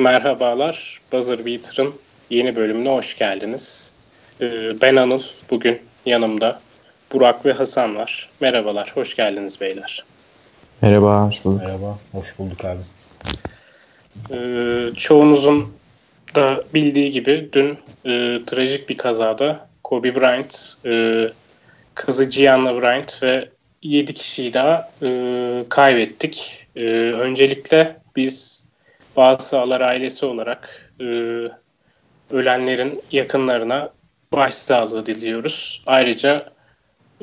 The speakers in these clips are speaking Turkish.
Merhabalar, Buzzer Beater'ın yeni bölümüne hoş geldiniz. Ee, ben Anıl, bugün yanımda Burak ve Hasan var. Merhabalar, hoş geldiniz beyler. Merhaba, hoş bulduk. Merhaba, hoş bulduk abi. Ee, çoğunuzun da bildiği gibi dün e, trajik bir kazada Kobe Bryant, e, kızı Gianna Bryant ve 7 kişiyi daha e, kaybettik. E, öncelikle biz bazı Sağlar ailesi olarak e, ölenlerin yakınlarına başsağlığı diliyoruz. Ayrıca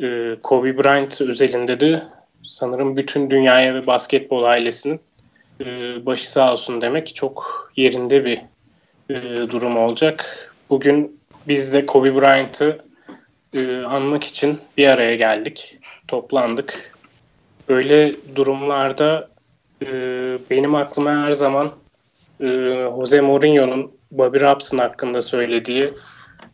e, Kobe Bryant özelinde de sanırım bütün dünyaya ve basketbol ailesinin e, başı sağ olsun demek çok yerinde bir e, durum olacak. Bugün biz de Kobe Bryant'ı e, anmak için bir araya geldik, toplandık. Böyle durumlarda e, benim aklıma her zaman e, Jose Mourinho'nun Bobby Robson hakkında söylediği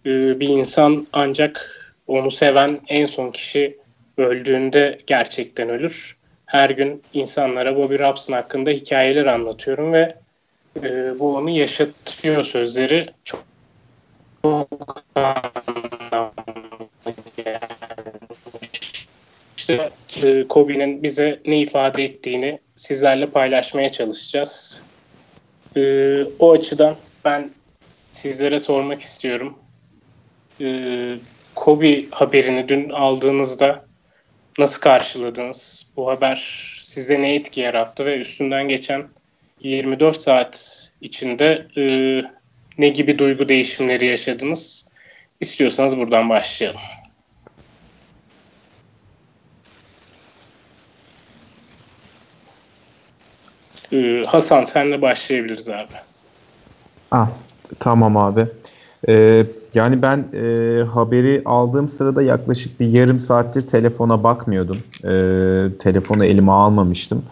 e, bir insan ancak onu seven en son kişi öldüğünde gerçekten ölür. Her gün insanlara Bobby Robson hakkında hikayeler anlatıyorum ve e, bu onu yaşatıyor sözleri çok, çok işte e, Kobe'nin bize ne ifade ettiğini sizlerle paylaşmaya çalışacağız. Ee, o açıdan ben sizlere sormak istiyorum. Ee, Kobe haberini dün aldığınızda nasıl karşıladınız? Bu haber size ne etki yarattı ve üstünden geçen 24 saat içinde e, ne gibi duygu değişimleri yaşadınız? İstiyorsanız buradan başlayalım. Ee, Hasan senle başlayabiliriz abi. Ah, tamam abi. Ee, yani ben e, haberi aldığım sırada yaklaşık bir yarım saattir telefona bakmıyordum. Ee, telefonu elime almamıştım.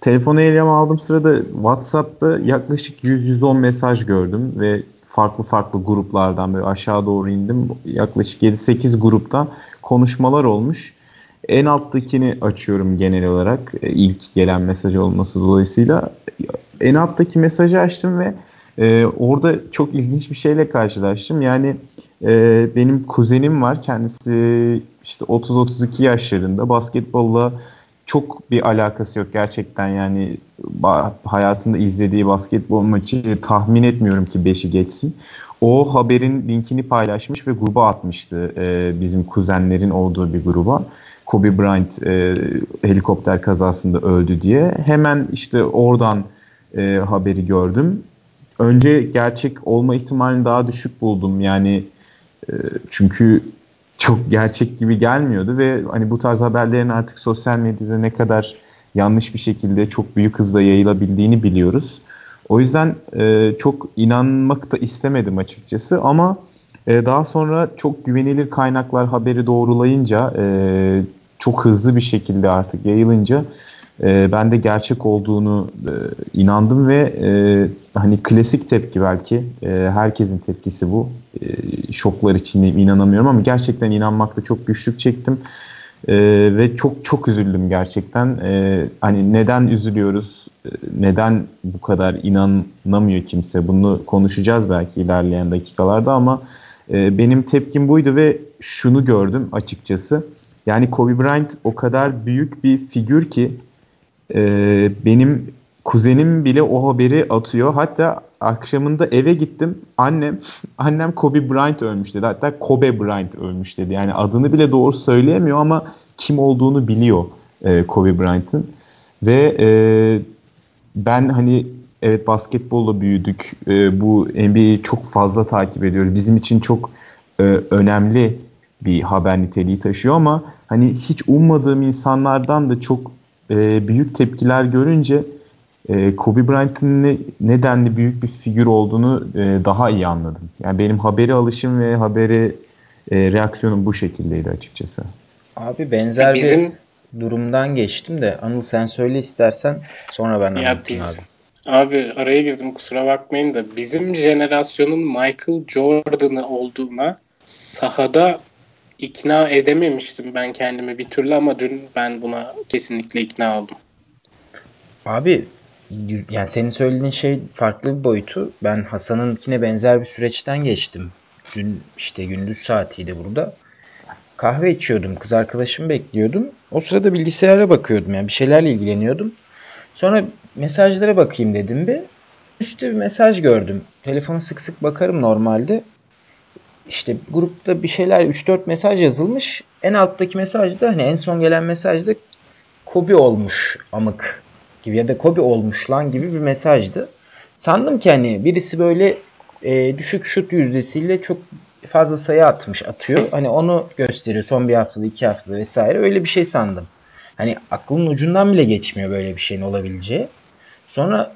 Telefonu elime aldığım sırada WhatsApp'ta yaklaşık 100-110 mesaj gördüm ve farklı farklı gruplardan böyle aşağı doğru indim. Yaklaşık 7-8 grupta konuşmalar olmuş. En alttakini açıyorum genel olarak e, ilk gelen mesaj olması dolayısıyla. En alttaki mesajı açtım ve e, orada çok ilginç bir şeyle karşılaştım. Yani e, benim kuzenim var kendisi işte 30-32 yaşlarında basketbolla çok bir alakası yok gerçekten yani hayatında izlediği basketbol maçı tahmin etmiyorum ki 5'i geçsin. O haberin linkini paylaşmış ve gruba atmıştı e, bizim kuzenlerin olduğu bir gruba. Kobe Bryant e, helikopter kazasında öldü diye. Hemen işte oradan e, haberi gördüm. Önce gerçek olma ihtimalini daha düşük buldum. Yani e, çünkü çok gerçek gibi gelmiyordu ve hani bu tarz haberlerin artık sosyal medyada ne kadar yanlış bir şekilde çok büyük hızla yayılabildiğini biliyoruz. O yüzden e, çok inanmak da istemedim açıkçası ama e, daha sonra çok güvenilir kaynaklar haberi doğrulayınca e, çok hızlı bir şekilde artık yayılınca e, ben de gerçek olduğunu e, inandım ve e, hani klasik tepki belki e, herkesin tepkisi bu. E, şoklar içindeyim inanamıyorum ama gerçekten inanmakta çok güçlük çektim. E, ve çok çok üzüldüm gerçekten. E, hani neden üzülüyoruz? E, neden bu kadar inanamıyor kimse? Bunu konuşacağız belki ilerleyen dakikalarda ama e, benim tepkim buydu ve şunu gördüm açıkçası yani Kobe Bryant o kadar büyük bir figür ki e, benim kuzenim bile o haberi atıyor. Hatta akşamında eve gittim. Annem annem Kobe Bryant ölmüş dedi. Hatta Kobe Bryant ölmüş dedi. Yani adını bile doğru söyleyemiyor ama kim olduğunu biliyor e, Kobe Bryant'ın. Ve e, ben hani evet basketbolla büyüdük. E, bu NBA'yi çok fazla takip ediyoruz. Bizim için çok e, önemli bir haber niteliği taşıyor ama hani hiç ummadığım insanlardan da çok e, büyük tepkiler görünce e, Kobe Bryant'ın ne, nedenli büyük bir figür olduğunu e, daha iyi anladım. Yani benim haberi alışım ve haberi e, reaksiyonum bu şekildeydi açıkçası. Abi benzer Bizim... bir durumdan geçtim de Anıl sen söyle istersen sonra ben anlatayım biz... abi. Abi araya girdim kusura bakmayın da bizim jenerasyonun Michael Jordan'ı olduğuna sahada ikna edememiştim ben kendimi bir türlü ama dün ben buna kesinlikle ikna oldum. Abi yani senin söylediğin şey farklı bir boyutu. Ben Hasan'ınkine benzer bir süreçten geçtim. Dün işte gündüz saatiydi burada. Kahve içiyordum. Kız arkadaşımı bekliyordum. O sırada bilgisayara bakıyordum. Yani bir şeylerle ilgileniyordum. Sonra mesajlara bakayım dedim bir. İşte bir mesaj gördüm. Telefona sık sık bakarım normalde. İşte grupta bir şeyler 3-4 mesaj yazılmış. En alttaki mesajda hani en son gelen mesajda Kobi olmuş amık gibi ya da Kobi olmuş lan gibi bir mesajdı. Sandım ki hani birisi böyle e, düşük şut yüzdesiyle çok fazla sayı atmış atıyor. Hani onu gösteriyor son bir haftada iki haftada vesaire öyle bir şey sandım. Hani aklımın ucundan bile geçmiyor böyle bir şeyin olabileceği. Sonra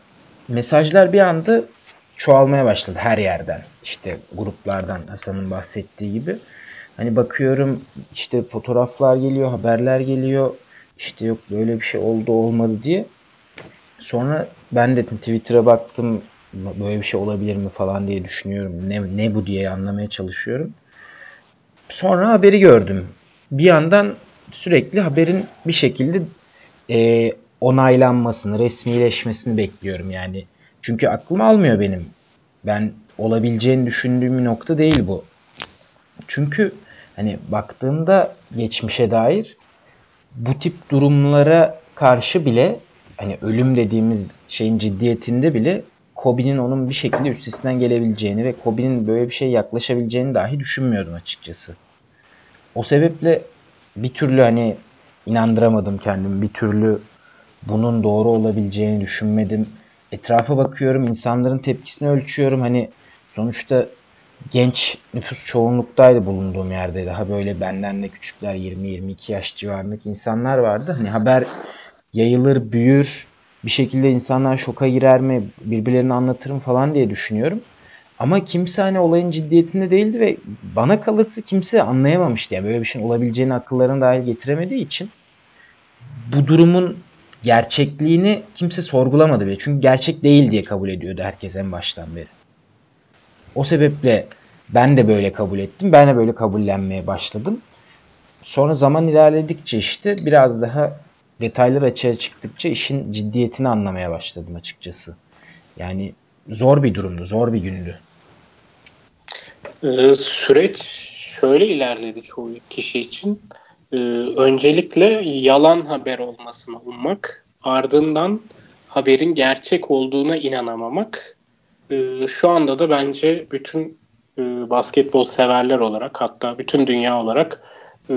mesajlar bir anda çoğalmaya başladı her yerden. İşte gruplardan Hasan'ın bahsettiği gibi. Hani bakıyorum işte fotoğraflar geliyor, haberler geliyor. İşte yok böyle bir şey oldu olmadı diye. Sonra ben de Twitter'a baktım böyle bir şey olabilir mi falan diye düşünüyorum. Ne, ne bu diye anlamaya çalışıyorum. Sonra haberi gördüm. Bir yandan sürekli haberin bir şekilde e, onaylanmasını, resmileşmesini bekliyorum yani. Çünkü aklım almıyor benim. Ben olabileceğini düşündüğüm bir nokta değil bu. Çünkü hani baktığımda geçmişe dair bu tip durumlara karşı bile hani ölüm dediğimiz şeyin ciddiyetinde bile Kobe'nin onun bir şekilde üstesinden gelebileceğini ve Kobe'nin böyle bir şey yaklaşabileceğini dahi düşünmüyordum açıkçası. O sebeple bir türlü hani inandıramadım kendimi. Bir türlü bunun doğru olabileceğini düşünmedim. Etrafa bakıyorum, insanların tepkisini ölçüyorum. Hani sonuçta genç nüfus çoğunluktaydı bulunduğum yerde. Daha böyle benden de küçükler 20-22 yaş civarındaki insanlar vardı. Hani haber yayılır, büyür. Bir şekilde insanlar şoka girer mi, birbirlerini anlatırım falan diye düşünüyorum. Ama kimse hani olayın ciddiyetinde değildi ve bana kalırsa kimse anlayamamıştı. Yani böyle bir şeyin olabileceğini akıllarına dahil getiremediği için bu durumun gerçekliğini kimse sorgulamadı bile. Çünkü gerçek değil diye kabul ediyordu herkes en baştan beri. O sebeple ben de böyle kabul ettim. Ben de böyle kabullenmeye başladım. Sonra zaman ilerledikçe işte biraz daha detaylar açığa çıktıkça işin ciddiyetini anlamaya başladım açıkçası. Yani zor bir durumdu, zor bir gündü. Ee, süreç şöyle ilerledi çoğu kişi için. Ee, öncelikle yalan haber olmasını ummak, ardından haberin gerçek olduğuna inanamamak. Ee, şu anda da bence bütün e, basketbol severler olarak hatta bütün dünya olarak e,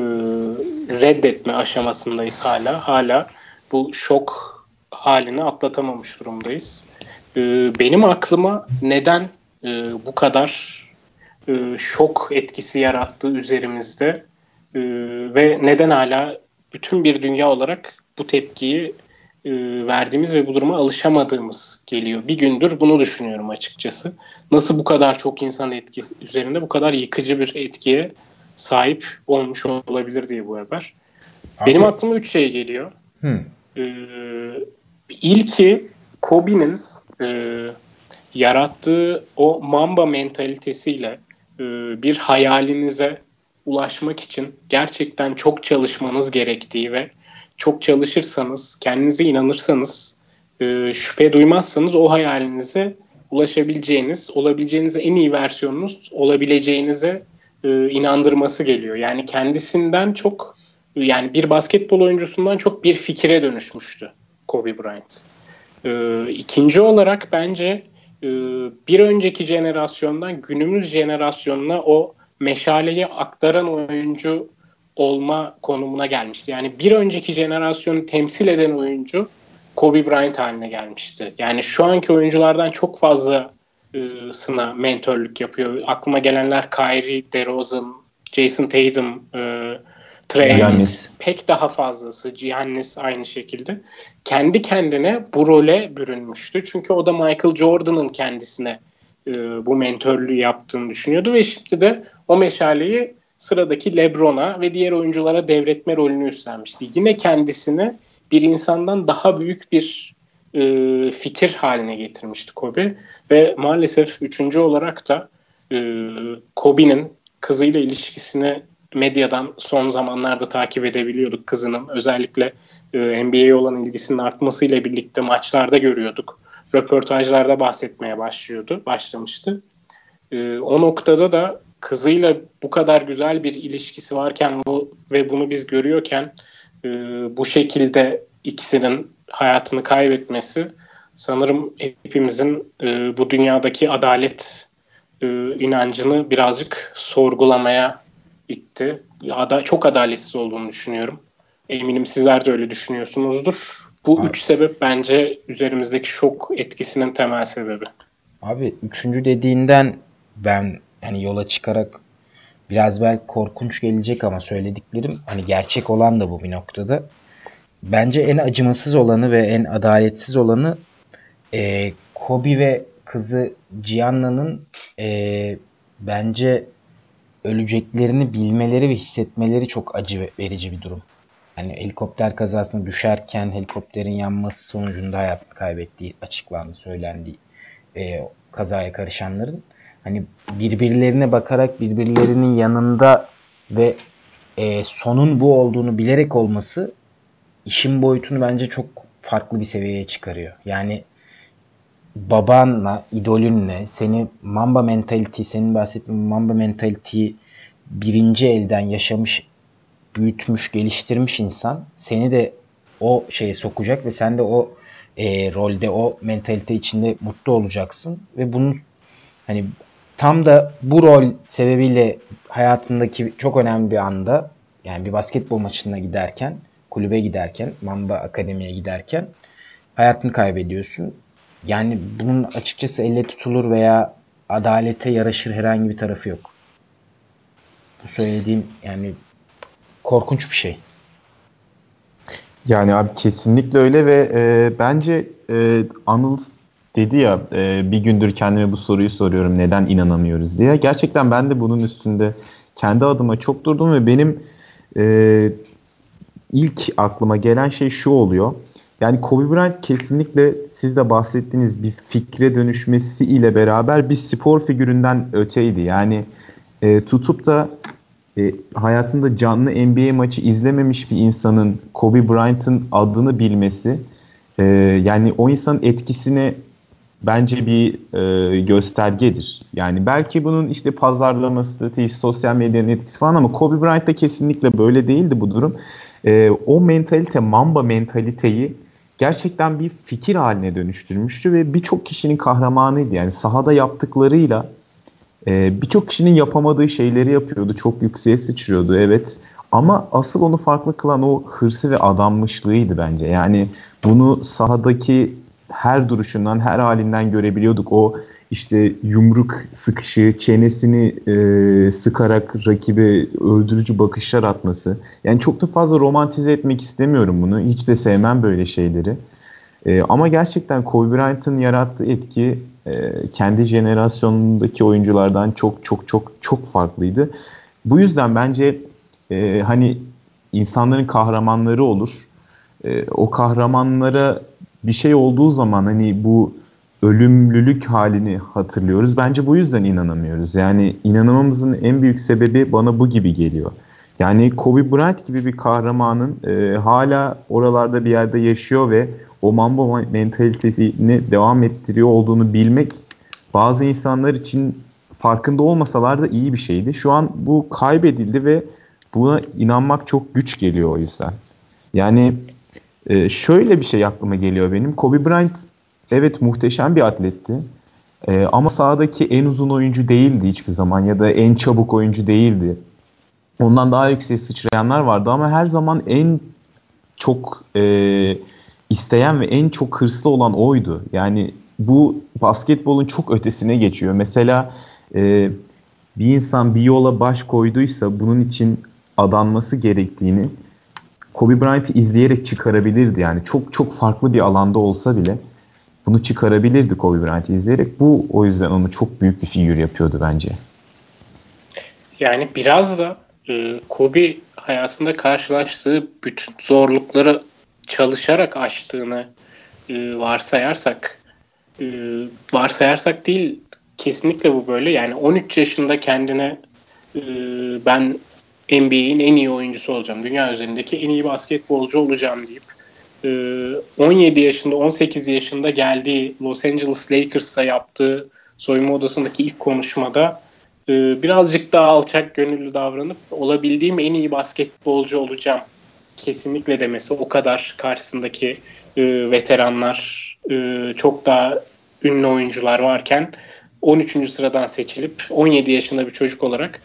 reddetme aşamasındayız hala. Hala bu şok halini atlatamamış durumdayız. Benim aklıma neden e, bu kadar e, şok etkisi yarattı üzerimizde e, ve neden hala bütün bir dünya olarak bu tepkiyi e, verdiğimiz ve bu duruma alışamadığımız geliyor. Bir gündür bunu düşünüyorum açıkçası. Nasıl bu kadar çok insan etki üzerinde bu kadar yıkıcı bir etkiye sahip olmuş olabilir diye bu haber. Abi. Benim aklıma üç şey geliyor. Hmm. Ee, ilki Kobe'nin e, yarattığı o Mamba mentalitesiyle bir hayalinize ulaşmak için gerçekten çok çalışmanız gerektiği ve çok çalışırsanız, kendinize inanırsanız, e, şüphe duymazsanız o hayalinize ulaşabileceğiniz, olabileceğiniz en iyi versiyonunuz olabileceğinize e, inandırması geliyor. Yani kendisinden çok yani bir basketbol oyuncusundan çok bir fikire dönüşmüştü Kobe Bryant. E, ikinci olarak bence e, bir önceki jenerasyondan günümüz jenerasyonuna o meşaleyi aktaran oyuncu olma konumuna gelmişti. Yani bir önceki jenerasyonu temsil eden oyuncu Kobe Bryant haline gelmişti. Yani şu anki oyunculardan çok fazla sına mentörlük yapıyor. Aklıma gelenler Kyrie, DeRozan, Jason Tatum, e, Young, pek daha fazlası. Giannis aynı şekilde. Kendi kendine bu role bürünmüştü. Çünkü o da Michael Jordan'ın kendisine e, bu mentörlüğü yaptığını düşünüyordu ve şimdi de o meşaleyi sıradaki LeBron'a ve diğer oyunculara devretme rolünü üstlenmişti. Yine kendisini bir insandan daha büyük bir e, fikir haline getirmişti Kobe ve maalesef üçüncü olarak da e, Kobe'nin kızıyla ilişkisini medyadan son zamanlarda takip edebiliyorduk kızının. Özellikle e, NBA'ye olan ilgisinin artmasıyla birlikte maçlarda görüyorduk. Röportajlarda bahsetmeye başlıyordu, başlamıştı. E, o noktada da kızıyla bu kadar güzel bir ilişkisi varken bu ve bunu biz görüyorken e, bu şekilde ikisinin hayatını kaybetmesi sanırım hepimizin e, bu dünyadaki adalet e, inancını birazcık sorgulamaya itti. Ada çok adaletsiz olduğunu düşünüyorum. Eminim sizler de öyle düşünüyorsunuzdur. Bu Abi. üç sebep bence üzerimizdeki şok etkisinin temel sebebi. Abi üçüncü dediğinden ben hani yola çıkarak biraz belki korkunç gelecek ama söylediklerim hani gerçek olan da bu bir noktada. Bence en acımasız olanı ve en adaletsiz olanı e, Kobe ve kızı Gianna'nın e, bence öleceklerini bilmeleri ve hissetmeleri çok acı verici bir durum. Yani helikopter kazasına düşerken helikopterin yanması sonucunda hayatını kaybettiği açıklandı, söylendi e, kazaya karışanların. Hani birbirlerine bakarak birbirlerinin yanında ve e, sonun bu olduğunu bilerek olması işin boyutunu bence çok farklı bir seviyeye çıkarıyor. Yani babanla, idolünle seni Mamba mentality, senin bahsettiğin Mamba mentality birinci elden yaşamış, büyütmüş, geliştirmiş insan seni de o şeye sokacak ve sen de o e, rolde, o mentalite içinde mutlu olacaksın ve bunu hani tam da bu rol sebebiyle hayatındaki çok önemli bir anda yani bir basketbol maçına giderken, kulübe giderken, Mamba Akademi'ye giderken hayatını kaybediyorsun yani bunun açıkçası elle tutulur veya adalete yaraşır herhangi bir tarafı yok. Bu söylediğim yani korkunç bir şey. Yani abi kesinlikle öyle ve e, bence e, Anıl dedi ya e, bir gündür kendime bu soruyu soruyorum neden inanamıyoruz diye. Gerçekten ben de bunun üstünde kendi adıma çok durdum ve benim e, ilk aklıma gelen şey şu oluyor. Yani Kobe Bryant kesinlikle siz de bahsettiğiniz bir fikre dönüşmesi ile beraber bir spor figüründen öteydi. Yani e, tutup da e, hayatında canlı NBA maçı izlememiş bir insanın Kobe Bryant'ın adını bilmesi e, yani o insanın etkisine bence bir e, göstergedir. Yani belki bunun işte pazarlama stratejisi, sosyal medyanın etkisi falan ama Kobe Bryant'ta kesinlikle böyle değildi bu durum. E, o mentalite, Mamba mentaliteyi gerçekten bir fikir haline dönüştürmüştü ve birçok kişinin kahramanıydı. Yani sahada yaptıklarıyla e, birçok kişinin yapamadığı şeyleri yapıyordu. Çok yükseğe sıçrıyordu evet. Ama asıl onu farklı kılan o hırsı ve adanmışlığıydı bence. Yani bunu sahadaki her duruşundan, her halinden görebiliyorduk. O işte yumruk sıkışı, çenesini e, sıkarak rakibe öldürücü bakışlar atması. Yani çok da fazla romantize etmek istemiyorum bunu. Hiç de sevmem böyle şeyleri. E, ama gerçekten Kobe Bryant'ın yarattığı etki e, kendi jenerasyonundaki oyunculardan çok çok çok çok farklıydı. Bu yüzden bence e, hani insanların kahramanları olur. E, o kahramanlara bir şey olduğu zaman hani bu ölümlülük halini hatırlıyoruz. Bence bu yüzden inanamıyoruz. Yani inanamamızın en büyük sebebi bana bu gibi geliyor. Yani Kobe Bryant gibi bir kahramanın e, hala oralarda bir yerde yaşıyor ve o Mamba mentalitesini devam ettiriyor olduğunu bilmek bazı insanlar için farkında olmasalar da iyi bir şeydi. Şu an bu kaybedildi ve buna inanmak çok güç geliyor o yüzden. Yani e, şöyle bir şey aklıma geliyor benim. Kobe Bryant evet muhteşem bir atletti. E, ama sahadaki en uzun oyuncu değildi hiçbir zaman ya da en çabuk oyuncu değildi. Ondan daha yüksek sıçrayanlar vardı ama her zaman en çok e, isteyen ve en çok hırslı olan oydu. Yani bu basketbolun çok ötesine geçiyor. Mesela e, bir insan bir yola baş koyduysa bunun için adanması gerektiğini Kobe Bryant'ı izleyerek çıkarabilirdi. Yani çok çok farklı bir alanda olsa bile bunu çıkarabilirdi Kobe Bryant'ı izleyerek. Bu o yüzden onu çok büyük bir figür yapıyordu bence. Yani biraz da e, Kobe hayatında karşılaştığı bütün zorlukları çalışarak aştığını e, varsayarsak e, varsayarsak değil kesinlikle bu böyle. Yani 13 yaşında kendine e, ben NBA'in en iyi oyuncusu olacağım. Dünya üzerindeki en iyi basketbolcu olacağım deyip 17 e, yaşında 18 yaşında geldiği Los Angeles Lakers'a yaptığı soyunma odasındaki ilk konuşmada e, birazcık daha alçak gönüllü davranıp olabildiğim en iyi basketbolcu olacağım kesinlikle demesi o kadar karşısındaki e, veteranlar çok daha ünlü oyuncular varken 13. sıradan seçilip 17 yaşında bir çocuk olarak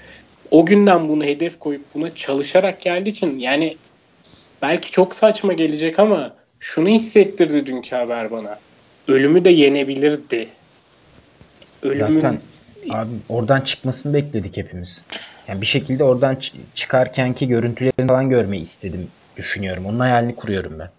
o günden bunu hedef koyup buna çalışarak geldiği için yani belki çok saçma gelecek ama şunu hissettirdi dünkü haber bana. Ölümü de yenebilirdi. Ölümün... Zaten abi oradan çıkmasını bekledik hepimiz. Yani bir şekilde oradan çıkarkenki görüntülerini falan görmeyi istedim düşünüyorum. Onun hayalini kuruyorum ben.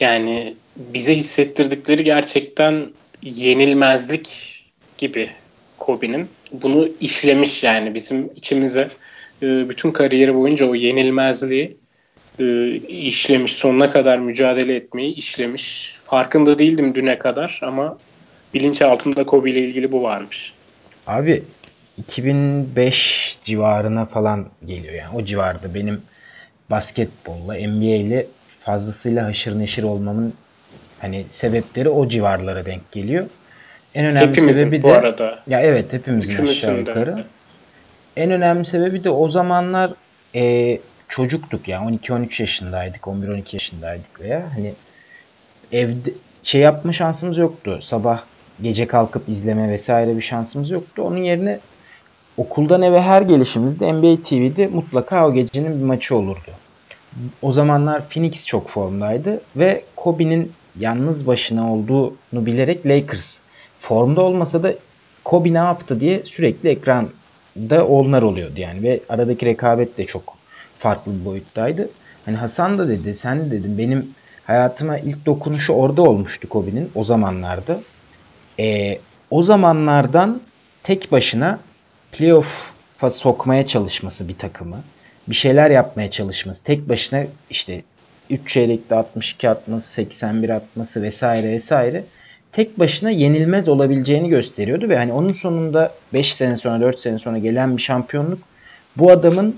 Yani bize hissettirdikleri gerçekten yenilmezlik gibi Kobe'nin. Bunu işlemiş yani bizim içimize e, bütün kariyeri boyunca o yenilmezliği e, işlemiş. Sonuna kadar mücadele etmeyi işlemiş. Farkında değildim düne kadar ama bilinçaltımda Kobe ile ilgili bu varmış. Abi 2005 civarına falan geliyor yani o civarda benim basketbolla NBA ile fazlasıyla haşır neşir olmamın hani sebepleri o civarlara denk geliyor. En önemli hepimizin sebebi de bu arada. Ya evet hepimizin aşağı yukarı. En önemli sebebi de o zamanlar e, çocuktuk ya yani 12-13 yaşındaydık, 11-12 yaşındaydık veya hani evde şey yapma şansımız yoktu. Sabah gece kalkıp izleme vesaire bir şansımız yoktu. Onun yerine okuldan eve her gelişimizde NBA TV'de mutlaka o gecenin bir maçı olurdu. O zamanlar Phoenix çok formdaydı ve Kobe'nin yalnız başına olduğunu bilerek Lakers formda olmasa da Kobe ne yaptı diye sürekli ekranda onlar oluyordu yani ve aradaki rekabet de çok farklı bir boyuttaydı. Hani Hasan da dedi, sen de dedin benim hayatıma ilk dokunuşu orada olmuştu Kobe'nin o zamanlarda. Ee, o zamanlardan tek başına playoff'a sokmaya çalışması bir takımı, bir şeyler yapmaya çalışması, tek başına işte 3 çeyrekte 62 atması, 81 atması vesaire vesaire tek başına yenilmez olabileceğini gösteriyordu ve hani onun sonunda 5 sene sonra 4 sene sonra gelen bir şampiyonluk bu adamın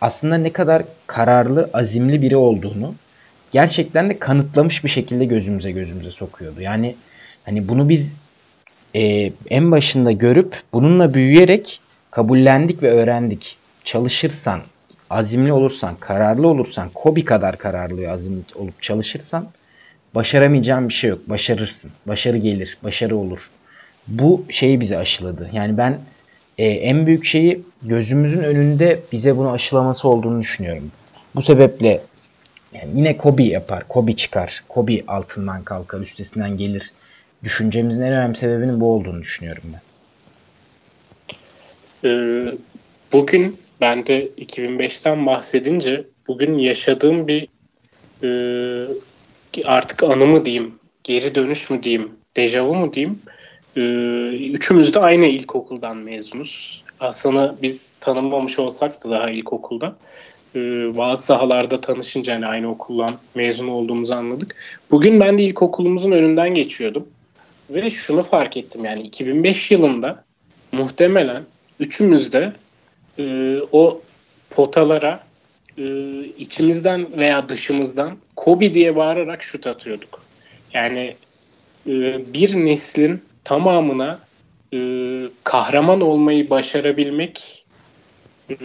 aslında ne kadar kararlı, azimli biri olduğunu gerçekten de kanıtlamış bir şekilde gözümüze gözümüze sokuyordu. Yani hani bunu biz e, en başında görüp bununla büyüyerek kabullendik ve öğrendik. Çalışırsan, azimli olursan, kararlı olursan, Kobe kadar kararlı ve azimli olup çalışırsan başaramayacağın bir şey yok. Başarırsın. Başarı gelir. Başarı olur. Bu şeyi bize aşıladı. Yani ben e, en büyük şeyi gözümüzün önünde bize bunu aşılaması olduğunu düşünüyorum. Bu sebeple yani yine Kobe yapar. Kobe çıkar. Kobe altından kalkar. Üstesinden gelir. Düşüncemizin en önemli sebebinin bu olduğunu düşünüyorum ben. Ee, bugün ben de 2005'ten bahsedince bugün yaşadığım bir e, artık anı mı diyeyim, geri dönüş mü diyeyim, dejavu mu diyeyim. E, üçümüz de aynı ilkokuldan mezunuz. Hasan'ı biz tanımamış olsak da daha ilkokulda. E, bazı sahalarda tanışınca hani aynı okuldan mezun olduğumuzu anladık. Bugün ben de ilkokulumuzun önünden geçiyordum. Ve şunu fark ettim yani 2005 yılında muhtemelen üçümüz de e, o potalara e, içimizden veya dışımızdan Kobe diye bağırarak şut atıyorduk. Yani e, bir neslin tamamına e, kahraman olmayı başarabilmek e,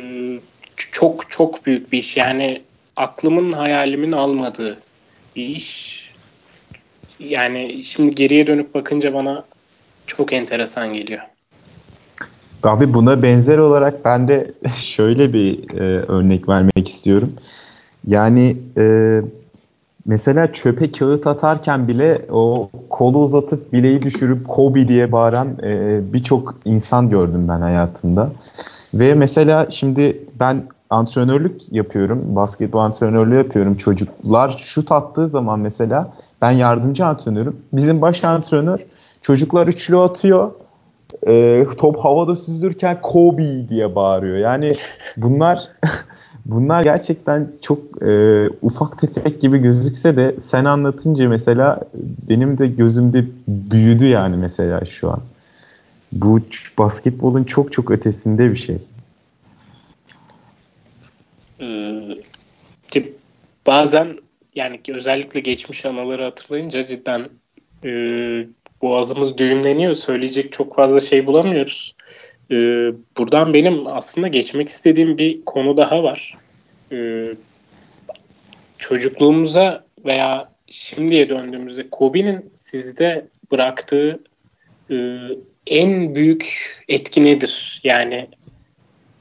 çok çok büyük bir iş. Yani aklımın hayalimin almadığı bir iş. Yani şimdi geriye dönüp bakınca bana çok enteresan geliyor. Abi buna benzer olarak ben de şöyle bir e, örnek vermek istiyorum. Yani e, mesela çöpe kağıt atarken bile o kolu uzatıp bileği düşürüp Kobe diye bağıran e, birçok insan gördüm ben hayatımda. Ve mesela şimdi ben antrenörlük yapıyorum. Basketbol antrenörlüğü yapıyorum. Çocuklar şut attığı zaman mesela ben yardımcı antrenörüm. Bizim baş antrenör çocuklar üçlü atıyor e, top havada süzülürken Kobe diye bağırıyor. Yani bunlar bunlar gerçekten çok e, ufak tefek gibi gözükse de sen anlatınca mesela benim de gözümde büyüdü yani mesela şu an. Bu basketbolun çok çok ötesinde bir şey. Ee, bazen yani özellikle geçmiş anıları hatırlayınca cidden e, boğazımız düğümleniyor. Söyleyecek çok fazla şey bulamıyoruz. E, buradan benim aslında geçmek istediğim bir konu daha var. E, çocukluğumuza veya şimdiye döndüğümüzde Kobe'nin sizde bıraktığı e, en büyük etki nedir? Yani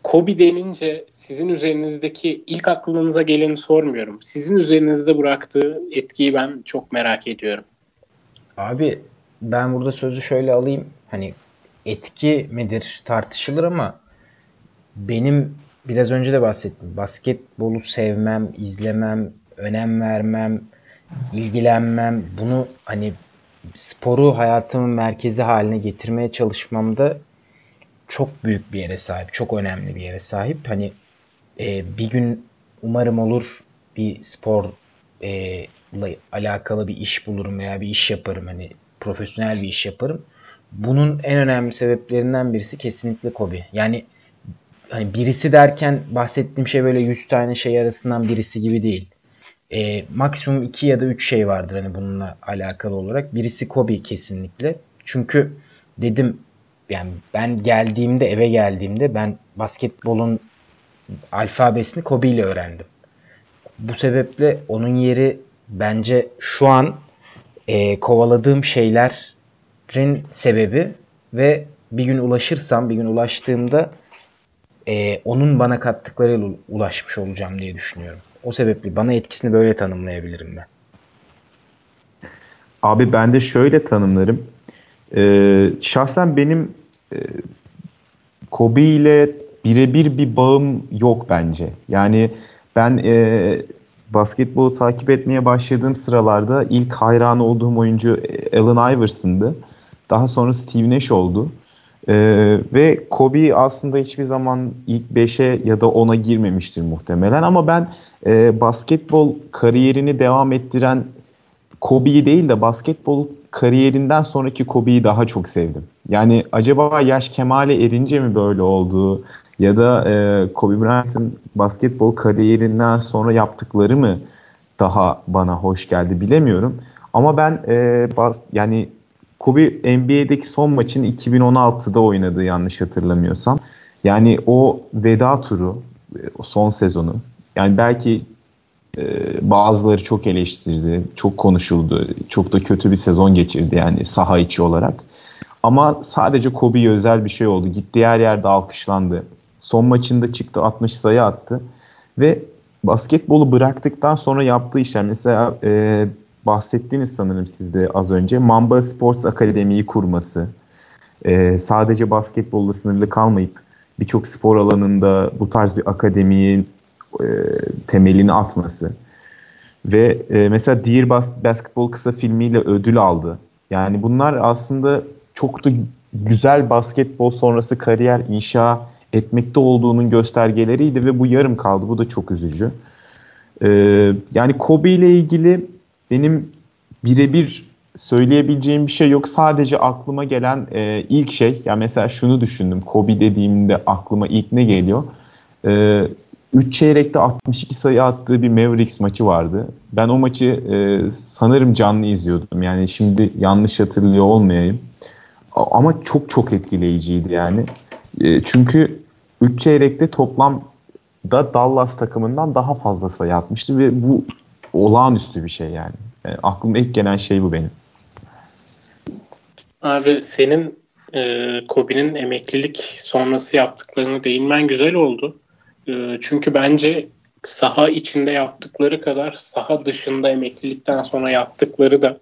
Kobe denince sizin üzerinizdeki ilk aklınıza geleni sormuyorum. Sizin üzerinizde bıraktığı etkiyi ben çok merak ediyorum. Abi ben burada sözü şöyle alayım. Hani etki midir tartışılır ama benim biraz önce de bahsettim. Basketbolu sevmem, izlemem, önem vermem, ilgilenmem, bunu hani sporu hayatımın merkezi haline getirmeye çalışmamda çok büyük bir yere sahip. Çok önemli bir yere sahip. Hani e, bir gün umarım olur bir spor e, alakalı bir iş bulurum veya bir iş yaparım. Hani profesyonel bir iş yaparım. Bunun en önemli sebeplerinden birisi kesinlikle Kobe. Yani hani birisi derken bahsettiğim şey böyle 100 tane şey arasından birisi gibi değil. E, maksimum 2 ya da 3 şey vardır hani bununla alakalı olarak. Birisi Kobe kesinlikle. Çünkü dedim yani ben geldiğimde eve geldiğimde ben basketbolun alfabesini Kobe ile öğrendim. Bu sebeple onun yeri bence şu an e, kovaladığım şeylerin sebebi ve bir gün ulaşırsam, bir gün ulaştığımda e, onun bana kattıklarıyla ulaşmış olacağım diye düşünüyorum. O sebeple bana etkisini böyle tanımlayabilirim ben. Abi ben de şöyle tanımlarım. Ee, şahsen benim e, Kobe ile birebir bir bağım yok bence. Yani ben e, basketbolu takip etmeye başladığım sıralarda ilk hayran olduğum oyuncu Allen Iverson'dı. Daha sonra Steve Nash oldu. Ee, ve Kobe aslında hiçbir zaman ilk 5'e ya da 10'a girmemiştir muhtemelen ama ben e, basketbol kariyerini devam ettiren Kobe'yi değil de basketbol kariyerinden sonraki Kobe'yi daha çok sevdim. Yani acaba yaş kemale erince mi böyle oldu ya da e, Kobe Bryant'ın basketbol kariyerinden sonra yaptıkları mı daha bana hoş geldi bilemiyorum. Ama ben e, bas, yani Kobe NBA'deki son maçın 2016'da oynadığı yanlış hatırlamıyorsam. Yani o veda turu, son sezonu. Yani belki e, bazıları çok eleştirdi, çok konuşuldu. Çok da kötü bir sezon geçirdi yani saha içi olarak. Ama sadece Kobe'ye özel bir şey oldu. Gittiği her yerde alkışlandı. Son maçında çıktı 60 sayı attı. Ve basketbolu bıraktıktan sonra yaptığı işler mesela e, bahsettiğiniz sanırım sizde az önce Mamba Sports Akademi'yi kurması. E, sadece basketbolla sınırlı kalmayıp birçok spor alanında bu tarz bir akademiyi e, temelini atması. Ve e, mesela Dear Bas- Basketball kısa filmiyle ödül aldı. Yani bunlar aslında çok da güzel basketbol sonrası kariyer inşa etmekte olduğunun göstergeleriydi ve bu yarım kaldı. Bu da çok üzücü. Ee, yani Kobe ile ilgili benim birebir söyleyebileceğim bir şey yok. Sadece aklıma gelen e, ilk şey, ya mesela şunu düşündüm. Kobe dediğimde aklıma ilk ne geliyor? E, 3 çeyrekte 62 sayı attığı bir Mavericks maçı vardı. Ben o maçı e, sanırım canlı izliyordum. Yani şimdi yanlış hatırlıyor olmayayım. Ama çok çok etkileyiciydi yani. E, çünkü 3 çeyrekte toplam da Dallas takımından daha fazla sayı atmıştı ve bu olağanüstü bir şey yani. Yani aklıma ilk gelen şey bu benim. Abi senin e, Kobe'nin emeklilik sonrası yaptıklarını değinmen güzel oldu. E, çünkü bence saha içinde yaptıkları kadar saha dışında emeklilikten sonra yaptıkları da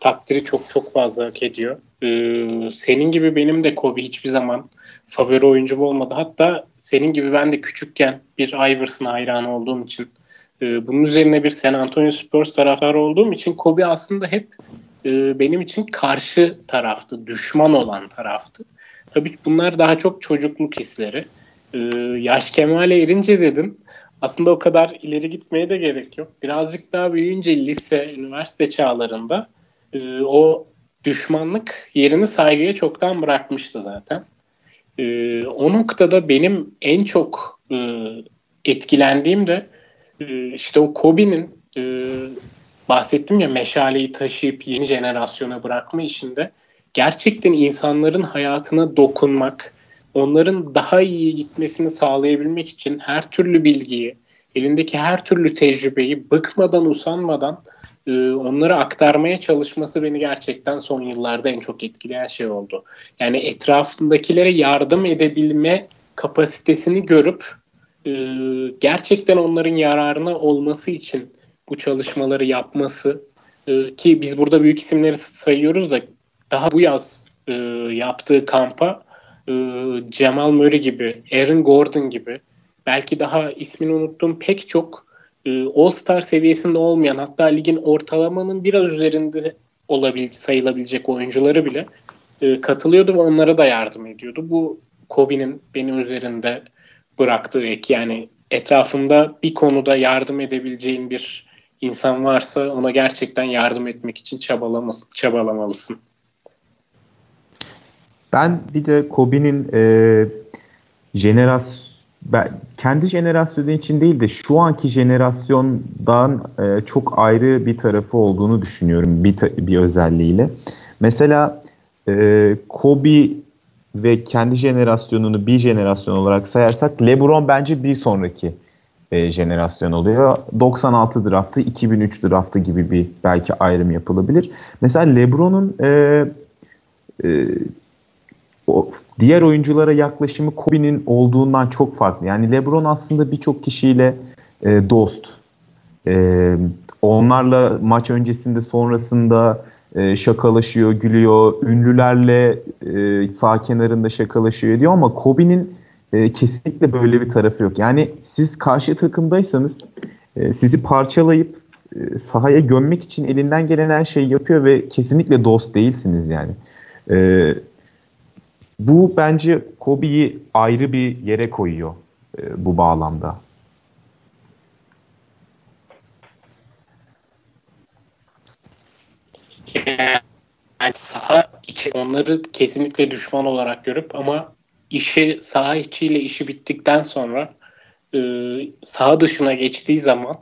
takdiri çok çok fazla hak ediyor. Ee, senin gibi benim de Kobe hiçbir zaman favori oyuncum olmadı. Hatta senin gibi ben de küçükken bir Iverson hayranı olduğum için e, bunun üzerine bir San Antonio Spurs taraftarı olduğum için Kobe aslında hep e, benim için karşı taraftı, düşman olan taraftı. Tabii bunlar daha çok çocukluk hisleri. E, yaş kemale erince dedin. Aslında o kadar ileri gitmeye de gerek yok. Birazcık daha büyüyünce lise, üniversite çağlarında e, o düşmanlık yerini saygıya çoktan bırakmıştı zaten. E, o noktada benim en çok e, etkilendiğim de işte o Kobe'nin e, bahsettim ya meşaleyi taşıyıp yeni jenerasyona bırakma işinde gerçekten insanların hayatına dokunmak, onların daha iyi gitmesini sağlayabilmek için her türlü bilgiyi, elindeki her türlü tecrübeyi bıkmadan, usanmadan e, onları aktarmaya çalışması beni gerçekten son yıllarda en çok etkileyen şey oldu. Yani etrafındakilere yardım edebilme kapasitesini görüp e, gerçekten onların yararına olması için bu çalışmaları yapması e, ki biz burada büyük isimleri sayıyoruz da daha bu yaz e, yaptığı kampa e, Jamal Murray gibi, Aaron Gordon gibi belki daha ismini unuttuğum pek çok e, All-Star seviyesinde olmayan hatta ligin ortalamanın biraz üzerinde olabil, sayılabilecek oyuncuları bile e, katılıyordu ve onlara da yardım ediyordu. Bu Kobe'nin benim üzerinde bıraktığı ek yani etrafımda bir konuda yardım edebileceğin bir insan varsa ona gerçekten yardım etmek için çabalamalısın. Ben bir de Kobe'nin e, jenerasyon ben kendi jenerasyonu için değil de şu anki jenerasyondan e, çok ayrı bir tarafı olduğunu düşünüyorum bir bir özelliğiyle. Mesela e, Kobe ve kendi jenerasyonunu bir jenerasyon olarak sayarsak LeBron bence bir sonraki e, jenerasyon oluyor. 96 draftı, 2003 draftı gibi bir belki ayrım yapılabilir. Mesela LeBron'un e, e, o diğer oyunculara yaklaşımı Kobe'nin olduğundan çok farklı. Yani LeBron aslında birçok kişiyle e, dost. E, onlarla maç öncesinde sonrasında e, şakalaşıyor, gülüyor. Ünlülerle e, sağ kenarında şakalaşıyor diyor ama Kobe'nin e, kesinlikle böyle bir tarafı yok. Yani siz karşı takımdaysanız e, sizi parçalayıp e, sahaya gömmek için elinden gelen her şeyi yapıyor ve kesinlikle dost değilsiniz yani. E, bu bence Kobe'yi ayrı bir yere koyuyor e, bu bağlamda. Yani saha içi onları kesinlikle düşman olarak görüp ama işi saha içiyle işi bittikten sonra e, saha dışına geçtiği zaman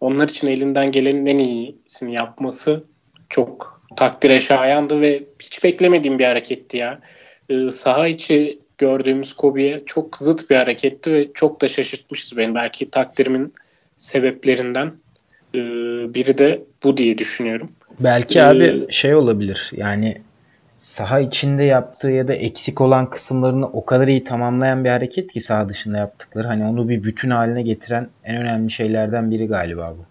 onlar için elinden gelenin en iyisini yapması çok takdire şayandı ve hiç beklemediğim bir hareketti ya e, saha içi gördüğümüz Kobe'ye çok zıt bir hareketti ve çok da şaşırtmıştı beni. Belki takdirimin sebeplerinden e, biri de bu diye düşünüyorum. Belki ee, abi şey olabilir yani saha içinde yaptığı ya da eksik olan kısımlarını o kadar iyi tamamlayan bir hareket ki saha dışında yaptıkları. Hani onu bir bütün haline getiren en önemli şeylerden biri galiba bu.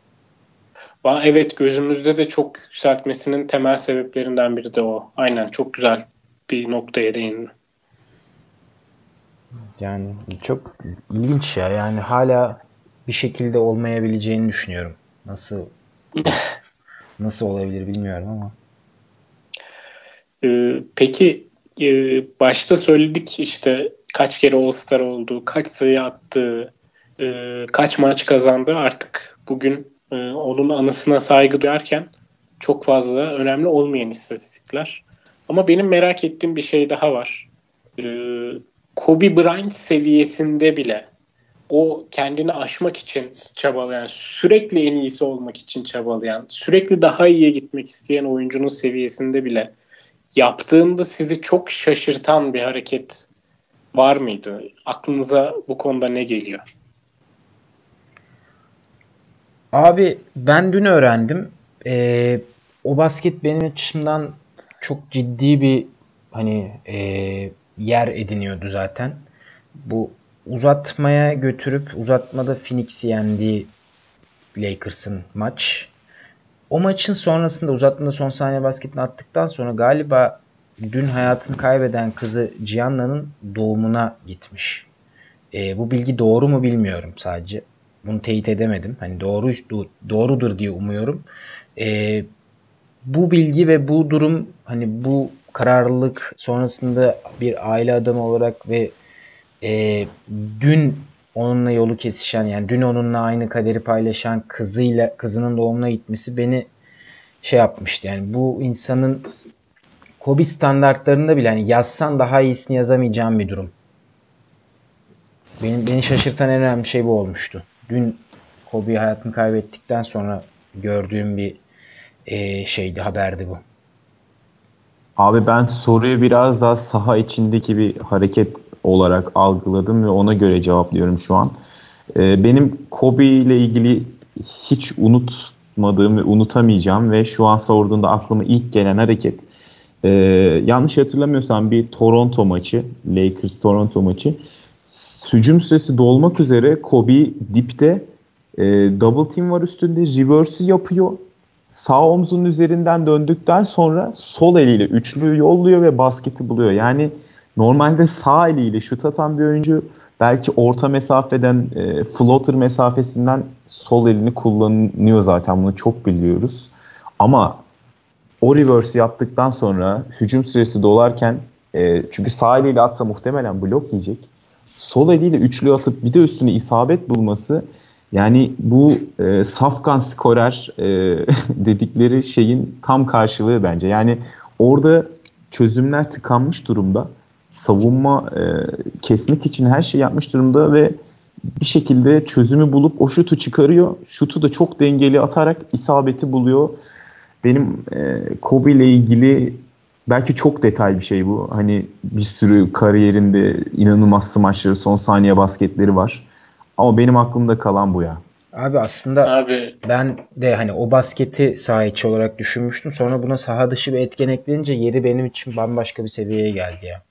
Evet gözümüzde de çok yükseltmesinin temel sebeplerinden biri de o. Aynen çok güzel bir noktaya değindin. Yani çok ilginç ya. Yani hala bir şekilde olmayabileceğini düşünüyorum. Nasıl nasıl olabilir bilmiyorum ama. Ee, peki e, başta söyledik işte kaç kere All-Star oldu, kaç sayı attı, e, kaç maç kazandı. Artık bugün e, onun anısına saygı duyarken çok fazla önemli olmayan istatistikler. Ama benim merak ettiğim bir şey daha var. Kobe Bryant seviyesinde bile o kendini aşmak için çabalayan, sürekli en iyisi olmak için çabalayan, sürekli daha iyiye gitmek isteyen oyuncunun seviyesinde bile yaptığında sizi çok şaşırtan bir hareket var mıydı? Aklınıza bu konuda ne geliyor? Abi ben dün öğrendim. Ee, o basket benim açımdan çok ciddi bir hani e, yer ediniyordu zaten. Bu uzatmaya götürüp uzatmada Phoenix'i yendiği Lakers'ın maç. O maçın sonrasında uzatmada son saniye basketini attıktan sonra galiba dün hayatını kaybeden kızı Gianna'nın doğumuna gitmiş. E, bu bilgi doğru mu bilmiyorum sadece. Bunu teyit edemedim. Hani doğru doğrudur diye umuyorum. E, bu bilgi ve bu durum hani bu kararlılık sonrasında bir aile adamı olarak ve e, dün onunla yolu kesişen yani dün onunla aynı kaderi paylaşan kızıyla kızının doğumuna gitmesi beni şey yapmıştı. Yani bu insanın Kobe standartlarında bile hani yazsan daha iyisini yazamayacağım bir durum. Benim, beni şaşırtan en önemli şey bu olmuştu. Dün Kobe hayatını kaybettikten sonra gördüğüm bir e, şeydi haberdi bu. Abi ben soruyu biraz daha saha içindeki bir hareket olarak algıladım ve ona göre cevaplıyorum şu an. Ee, benim Kobe ile ilgili hiç unutmadığım ve unutamayacağım ve şu an sorduğunda aklıma ilk gelen hareket e, yanlış hatırlamıyorsam bir Toronto maçı, Lakers Toronto maçı. Hücum süresi dolmak üzere Kobe dipte e, double team var üstünde reverse'ü yapıyor. Sağ omzunun üzerinden döndükten sonra sol eliyle üçlüyü yolluyor ve basketi buluyor. Yani normalde sağ eliyle şut atan bir oyuncu belki orta mesafeden e, floater mesafesinden sol elini kullanıyor zaten bunu çok biliyoruz. Ama o reverse yaptıktan sonra hücum süresi dolarken e, çünkü sağ eliyle atsa muhtemelen blok yiyecek. Sol eliyle üçlü atıp bir de üstüne isabet bulması yani bu e, safkan skorer e, dedikleri şeyin tam karşılığı bence. Yani orada çözümler tıkanmış durumda. Savunma e, kesmek için her şey yapmış durumda ve bir şekilde çözümü bulup o şutu çıkarıyor. Şutu da çok dengeli atarak isabeti buluyor. Benim e, Kobe ile ilgili belki çok detay bir şey bu. Hani bir sürü kariyerinde inanılmaz smaçları, son saniye basketleri var. Ama benim aklımda kalan bu ya. Abi aslında Abi. ben de hani o basketi saha içi olarak düşünmüştüm. Sonra buna saha dışı bir etken eklenince yeri benim için bambaşka bir seviyeye geldi ya.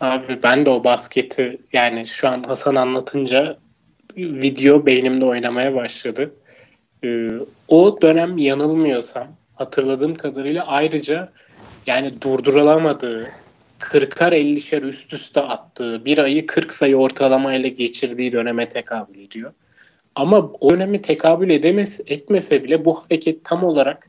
Abi ben de o basketi yani şu an Hasan anlatınca video beynimde oynamaya başladı. Ee, o dönem yanılmıyorsam hatırladığım kadarıyla ayrıca yani durdurulamadığı 40'ar 50'şer üst üste attığı bir ayı 40 sayı ortalamayla geçirdiği döneme tekabül ediyor. Ama o dönemi tekabül edemez, etmese bile bu hareket tam olarak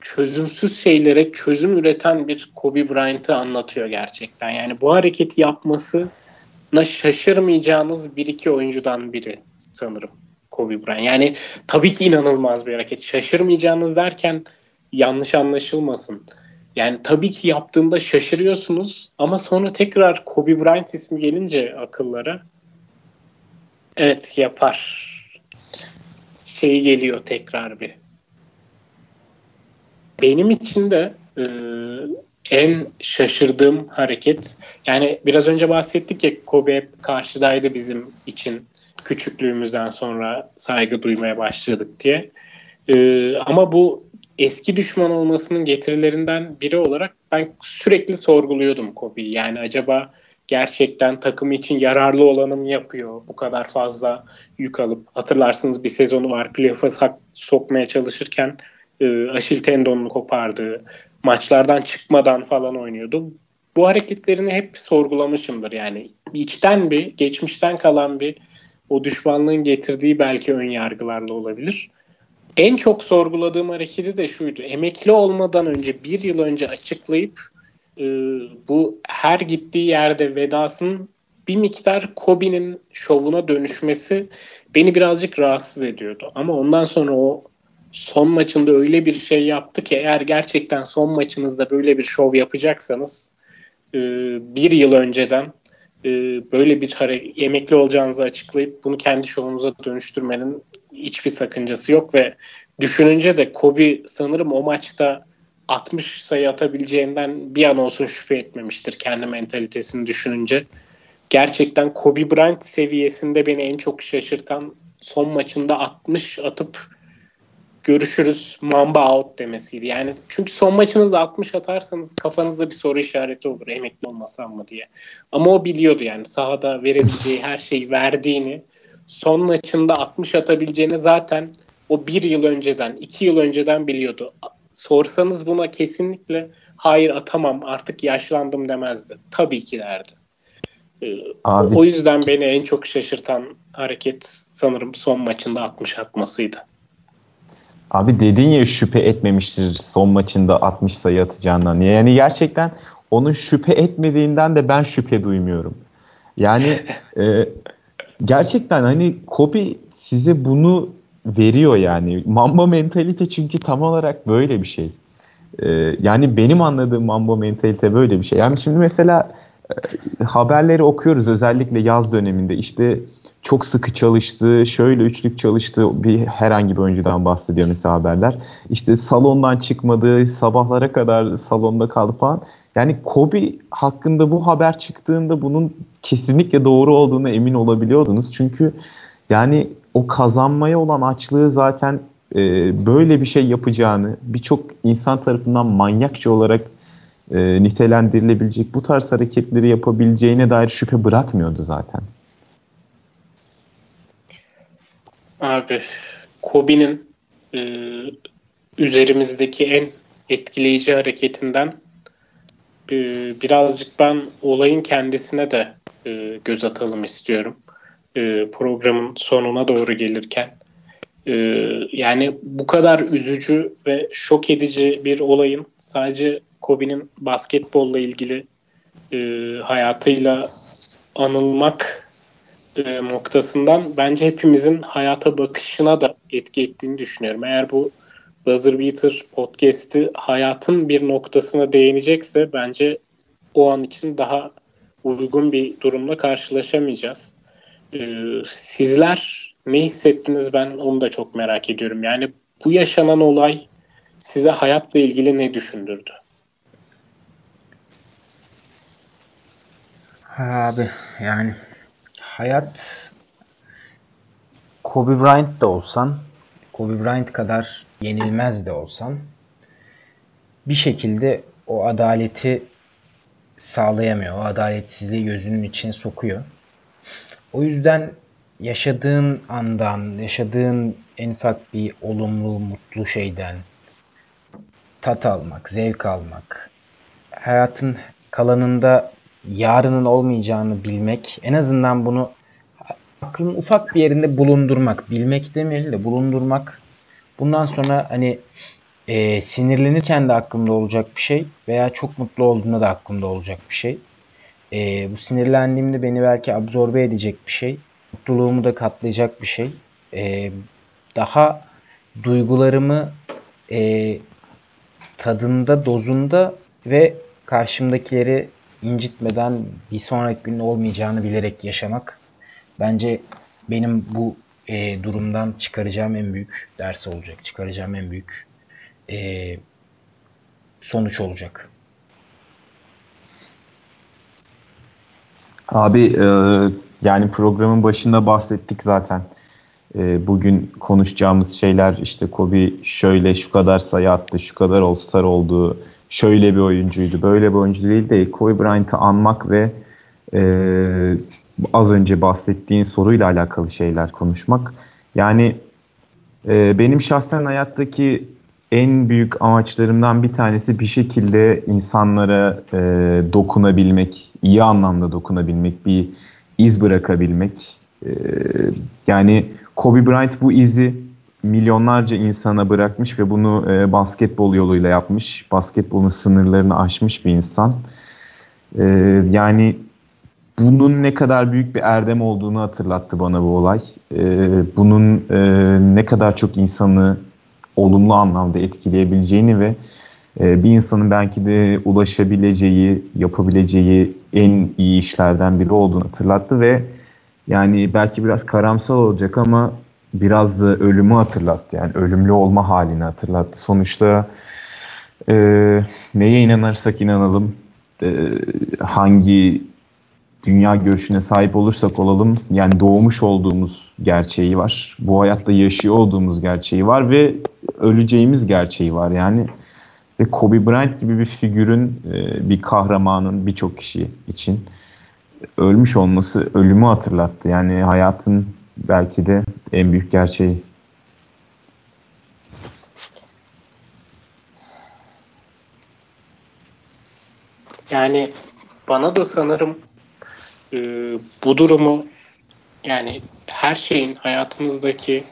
çözümsüz şeylere çözüm üreten bir Kobe Bryant'ı anlatıyor gerçekten. Yani bu hareketi yapmasına şaşırmayacağınız bir iki oyuncudan biri sanırım Kobe Bryant. Yani tabii ki inanılmaz bir hareket. Şaşırmayacağınız derken yanlış anlaşılmasın. Yani tabii ki yaptığında şaşırıyorsunuz ama sonra tekrar Kobe Bryant ismi gelince akıllara evet yapar şeyi geliyor tekrar bir. Benim için de e, en şaşırdığım hareket yani biraz önce bahsettik ya Kobe hep karşıdaydı bizim için küçüklüğümüzden sonra saygı duymaya başladık diye. E, ama bu eski düşman olmasının getirilerinden biri olarak ben sürekli sorguluyordum Kobe'yi. Yani acaba gerçekten takım için yararlı olanı mı yapıyor bu kadar fazla yük alıp hatırlarsınız bir sezonu var playoff'a sokmaya çalışırken e, aşil tendonunu kopardı maçlardan çıkmadan falan oynuyordu. Bu hareketlerini hep sorgulamışımdır yani içten bir geçmişten kalan bir o düşmanlığın getirdiği belki ön yargılarla olabilir. En çok sorguladığım hareketi de şuydu. Emekli olmadan önce bir yıl önce açıklayıp e, bu her gittiği yerde vedasının bir miktar Kobe'nin şovuna dönüşmesi beni birazcık rahatsız ediyordu. Ama ondan sonra o son maçında öyle bir şey yaptı ki eğer gerçekten son maçınızda böyle bir şov yapacaksanız e, bir yıl önceden e, böyle bir hare- emekli olacağınızı açıklayıp bunu kendi şovunuza dönüştürmenin hiçbir sakıncası yok ve düşününce de Kobe sanırım o maçta 60 sayı atabileceğinden bir an olsun şüphe etmemiştir kendi mentalitesini düşününce. Gerçekten Kobe Bryant seviyesinde beni en çok şaşırtan son maçında 60 atıp görüşürüz Mamba out demesiydi. Yani çünkü son maçınızda 60 atarsanız kafanızda bir soru işareti olur emekli olmasam mı diye. Ama o biliyordu yani sahada verebileceği her şeyi verdiğini son maçında 60 atabileceğini zaten o bir yıl önceden, iki yıl önceden biliyordu. Sorsanız buna kesinlikle hayır atamam artık yaşlandım demezdi. Tabii ki derdi. Ee, Abi, o yüzden beni en çok şaşırtan hareket sanırım son maçında 60 atmasıydı. Abi dedin ya şüphe etmemiştir son maçında 60 sayı atacağından. Yani gerçekten onun şüphe etmediğinden de ben şüphe duymuyorum. Yani e, gerçekten hani Kobe size bunu veriyor yani. Mamba mentalite çünkü tam olarak böyle bir şey. Ee, yani benim anladığım Mamba mentalite böyle bir şey. Yani şimdi mesela e, haberleri okuyoruz özellikle yaz döneminde işte çok sıkı çalıştı, şöyle üçlük çalıştı bir herhangi bir oyuncudan bahsediyor mesela haberler. İşte salondan çıkmadı, sabahlara kadar salonda kaldı falan. Yani Kobe hakkında bu haber çıktığında bunun kesinlikle doğru olduğunu emin olabiliyordunuz. Çünkü yani o kazanmaya olan açlığı zaten e, böyle bir şey yapacağını birçok insan tarafından manyakça olarak e, nitelendirilebilecek bu tarz hareketleri yapabileceğine dair şüphe bırakmıyordu zaten. Abi Kobe'nin e, üzerimizdeki en etkileyici hareketinden e, birazcık ben olayın kendisine de e, göz atalım istiyorum. E, programın sonuna doğru gelirken. E, yani bu kadar üzücü ve şok edici bir olayın sadece Kobe'nin basketbolla ilgili e, hayatıyla anılmak e, noktasından bence hepimizin hayata bakışına da etki ettiğini düşünüyorum. Eğer bu Buzzer Beater podcast'i hayatın bir noktasına değinecekse bence o an için daha uygun bir durumla karşılaşamayacağız. Ee, sizler ne hissettiniz ben onu da çok merak ediyorum. Yani bu yaşanan olay size hayatla ilgili ne düşündürdü? Abi yani hayat Kobe Bryant da olsan, Kobe Bryant kadar yenilmez de olsan bir şekilde o adaleti sağlayamıyor. O adaletsizliği gözünün içine sokuyor. O yüzden yaşadığın andan, yaşadığın en ufak bir olumlu, mutlu şeyden tat almak, zevk almak, hayatın kalanında yarının olmayacağını bilmek, en azından bunu aklın ufak bir yerinde bulundurmak, bilmek demeyelim de bulundurmak. Bundan sonra hani e, sinirlenirken de aklımda olacak bir şey veya çok mutlu olduğunda da aklımda olacak bir şey. E, bu sinirlendiğimde beni belki absorbe edecek bir şey. Mutluluğumu da katlayacak bir şey. E, daha duygularımı e, tadında, dozunda ve karşımdakileri incitmeden bir sonraki gün olmayacağını bilerek yaşamak bence benim bu e, durumdan çıkaracağım en büyük ders olacak. Çıkaracağım en büyük e, sonuç olacak. Abi e, yani programın başında bahsettik zaten. E, bugün konuşacağımız şeyler işte Kobe şöyle şu kadar sayı attı, şu kadar All-Star oldu, şöyle bir oyuncuydu, böyle bir oyuncu değil de Kobe Bryant'ı anmak ve e, az önce bahsettiğin soruyla alakalı şeyler konuşmak. Yani e, benim şahsen hayattaki en büyük amaçlarımdan bir tanesi bir şekilde insanlara e, dokunabilmek, iyi anlamda dokunabilmek, bir iz bırakabilmek. E, yani Kobe Bryant bu izi milyonlarca insana bırakmış ve bunu e, basketbol yoluyla yapmış. Basketbolun sınırlarını aşmış bir insan. E, yani bunun ne kadar büyük bir erdem olduğunu hatırlattı bana bu olay. E, bunun e, ne kadar çok insanı olumlu anlamda etkileyebileceğini ve e, bir insanın belki de ulaşabileceği, yapabileceği en iyi işlerden biri olduğunu hatırlattı ve yani belki biraz karamsar olacak ama biraz da ölümü hatırlattı. Yani ölümlü olma halini hatırlattı. Sonuçta e, neye inanırsak inanalım, e, hangi dünya görüşüne sahip olursak olalım yani doğmuş olduğumuz gerçeği var. Bu hayatta yaşıyor olduğumuz gerçeği var ve öleceğimiz gerçeği var. Yani ve Kobe Bryant gibi bir figürün e, bir kahramanın birçok kişi için ölmüş olması ölümü hatırlattı. Yani hayatın belki de en büyük gerçeği. Yani bana da sanırım e, bu durumu yani her şeyin hayatınızdaki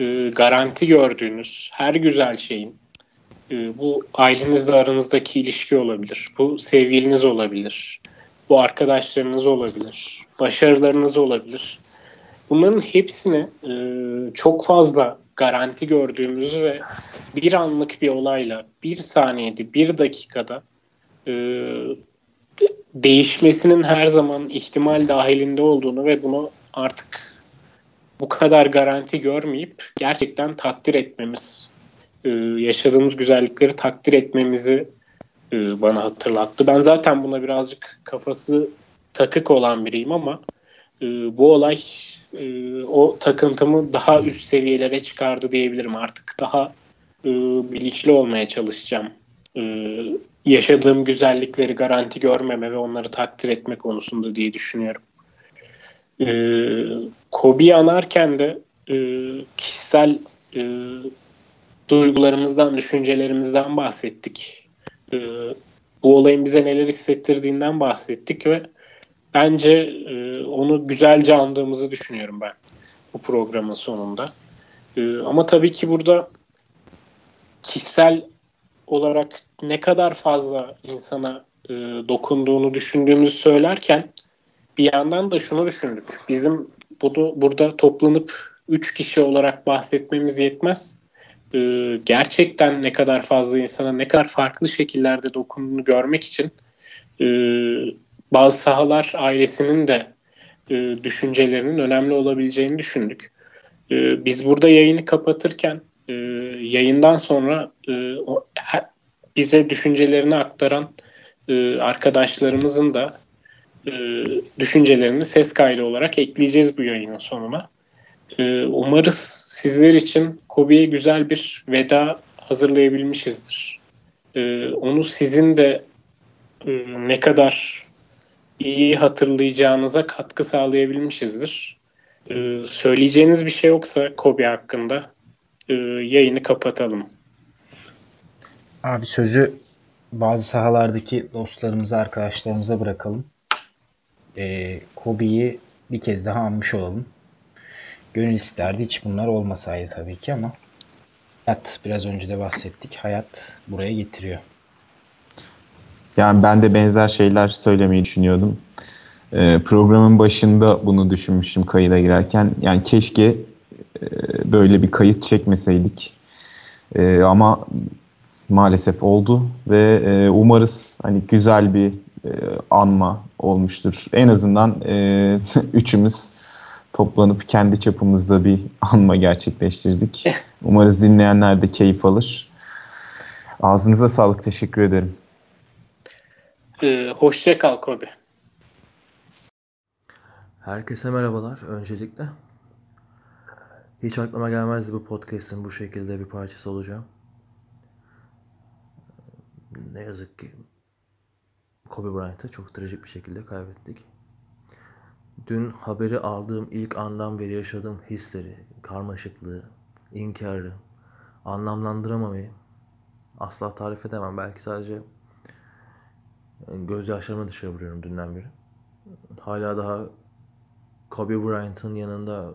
e, garanti gördüğünüz her güzel şeyin e, bu ailenizle aranızdaki ilişki olabilir. Bu sevgiliniz olabilir. Bu arkadaşlarınız olabilir. Başarılarınız olabilir. Bunların hepsini e, çok fazla garanti gördüğümüzü ve bir anlık bir olayla bir saniyede, bir dakikada e, değişmesinin her zaman ihtimal dahilinde olduğunu ve bunu artık bu kadar garanti görmeyip gerçekten takdir etmemiz, e, yaşadığımız güzellikleri takdir etmemizi e, bana hatırlattı. Ben zaten buna birazcık kafası takık olan biriyim ama e, bu olay e, o takıntımı daha üst seviyelere çıkardı diyebilirim artık. Daha e, bilinçli olmaya çalışacağım. E, yaşadığım güzellikleri garanti görmeme ve onları takdir etme konusunda diye düşünüyorum. E, Kobe'yi anarken de e, kişisel e, duygularımızdan, düşüncelerimizden bahsettik. E, bu olayın bize neler hissettirdiğinden bahsettik ve bence e, onu güzelce andığımızı düşünüyorum ben bu programın sonunda. E, ama tabii ki burada kişisel olarak ne kadar fazla insana e, dokunduğunu düşündüğümüzü söylerken bir yandan da şunu düşündük. Bizim bunu burada toplanıp 3 kişi olarak bahsetmemiz yetmez. E, gerçekten ne kadar fazla insana ne kadar farklı şekillerde dokunduğunu görmek için e, bazı sahalar ailesinin de e, düşüncelerinin önemli olabileceğini düşündük. E, biz burada yayını kapatırken e, yayından sonra e, o, he, bize düşüncelerini aktaran e, arkadaşlarımızın da e, düşüncelerini ses kaydı olarak ekleyeceğiz bu yayının sonuna. E, umarız sizler için Kobe'ye güzel bir veda hazırlayabilmişizdir. E, onu sizin de e, ne kadar iyi hatırlayacağınıza katkı sağlayabilmişizdir. Ee, söyleyeceğiniz bir şey yoksa Kobe hakkında e, yayını kapatalım. Abi sözü bazı sahalardaki dostlarımıza, arkadaşlarımıza bırakalım. Ee, Kobe'yi bir kez daha anmış olalım. Gönül isterdi hiç bunlar olmasaydı tabii ki ama hayat biraz önce de bahsettik. Hayat buraya getiriyor. Yani ben de benzer şeyler söylemeyi düşünüyordum. Ee, programın başında bunu düşünmüştüm kayıda girerken. Yani keşke e, böyle bir kayıt çekmeseydik. E, ama maalesef oldu ve e, umarız hani güzel bir e, anma olmuştur. En azından e, üçümüz toplanıp kendi çapımızda bir anma gerçekleştirdik. Umarız dinleyenler de keyif alır. Ağzınıza sağlık. Teşekkür ederim. Ee, hoşça kal Kobe. Herkese merhabalar öncelikle. Hiç aklıma gelmezdi bu podcast'in bu şekilde bir parçası olacağım. Ne yazık ki Kobe Bryant'ı çok trajik bir şekilde kaybettik. Dün haberi aldığım ilk andan beri yaşadığım hisleri, karmaşıklığı, inkarı, anlamlandıramamayı asla tarif edemem. Belki sadece gözyaşlarımı dışarı vuruyorum dünden beri. Hala daha Kobe Bryant'ın yanında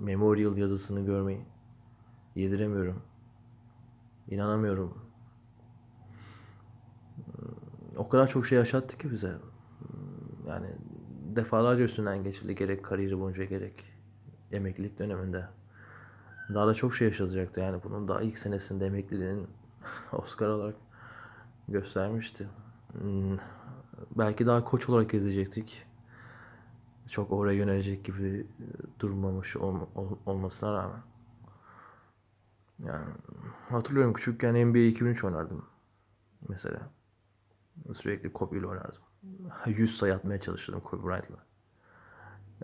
memorial yazısını görmeyi yediremiyorum. İnanamıyorum. O kadar çok şey yaşattı ki bize. Yani defalarca üstünden geçildi gerek kariyeri boyunca gerek emeklilik döneminde. Daha da çok şey yaşatacaktı yani bunun daha ilk senesinde emekliliğinin Oscar olarak göstermişti. Hmm, belki daha koç olarak izleyecektik. Çok oraya yönelecek gibi durmamış ol, ol, olmasına rağmen. Yani hatırlıyorum küçükken NBA 2003 oynardım mesela. Sürekli Kobe ile oynardım. 100 sayı atmaya çalışırdım Kobe Bryant'la.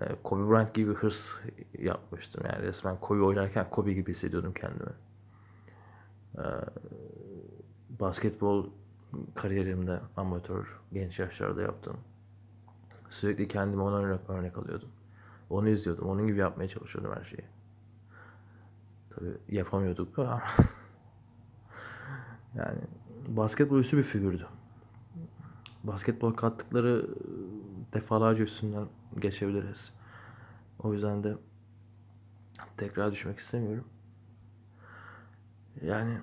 Yani Kobe Bryant gibi hırs yapmıştım. Yani resmen Kobe oynarken Kobe gibi hissediyordum kendimi. Ee, basketbol kariyerimde amatör genç yaşlarda yaptım. Sürekli kendime ona örnek, örnek alıyordum. Onu izliyordum. Onun gibi yapmaya çalışıyordum her şeyi. Tabii yapamıyorduk ama yani basketbol üstü bir figürdü. Basketbol kattıkları defalarca üstünden geçebiliriz. O yüzden de tekrar düşmek istemiyorum. Yani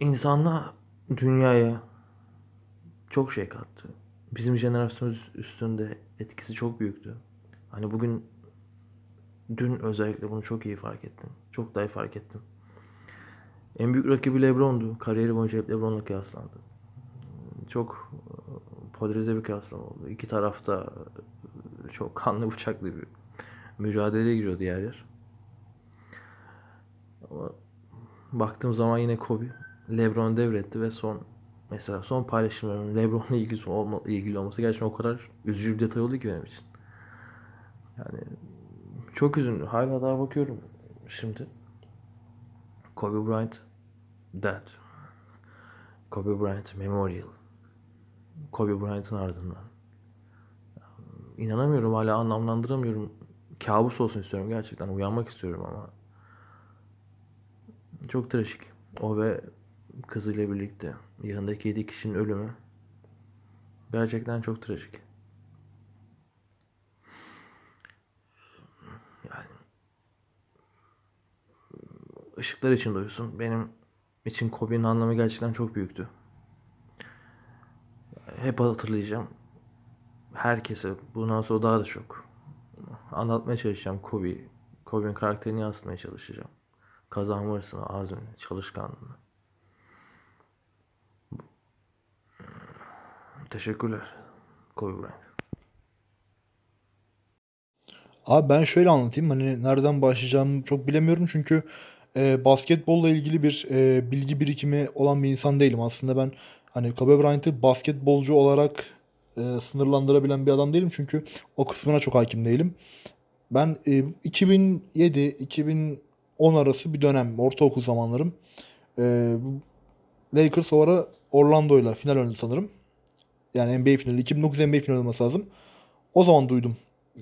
insanla dünyaya çok şey kattı. Bizim jenerasyonumuz üstünde etkisi çok büyüktü. Hani bugün dün özellikle bunu çok iyi fark ettim. Çok daha iyi fark ettim. En büyük rakibi LeBron'du. Kariyeri boyunca hep LeBron'la kıyaslandı. Çok e, polarize bir kıyaslama oldu. İki tarafta çok kanlı bıçaklı bir mücadeleye giriyordu yer yer. Ama baktığım zaman yine Kobe LeBron devretti ve son mesela son paylaşımların LeBron'la ilgili, olma, ilgili olması gerçekten o kadar üzücü bir detay oldu ki benim için. Yani çok üzünlü. Hala daha bakıyorum şimdi. Kobe Bryant Dead. Kobe Bryant Memorial. Kobe Bryant'ın ardından. İnanamıyorum hala anlamlandıramıyorum. Kabus olsun istiyorum gerçekten. Uyanmak istiyorum ama. Çok trajik. O ve kızıyla birlikte yanındaki 7 kişinin ölümü gerçekten çok trajik. Yani ışıklar için uyusun. Benim için Kobe'nin anlamı gerçekten çok büyüktü. Hep hatırlayacağım. Herkese bundan sonra daha da çok anlatmaya çalışacağım Kobe. Kobe'nin karakterini yansıtmaya çalışacağım. Kazan hırsını, azmini, çalışkanlığını. Teşekkürler. Kobe Bryant. Abi ben şöyle anlatayım. Hani nereden başlayacağımı çok bilemiyorum çünkü e, basketbolla ilgili bir e, bilgi birikimi olan bir insan değilim. Aslında ben hani Kobe Bryant'ı basketbolcu olarak e, sınırlandırabilen bir adam değilim çünkü o kısmına çok hakim değilim. Ben e, 2007-2010 arası bir dönem, ortaokul zamanlarım. E, Lakers o ara Orlando'yla final oynadı sanırım. Yani NBA finali. 2009 NBA finali olması lazım. O zaman duydum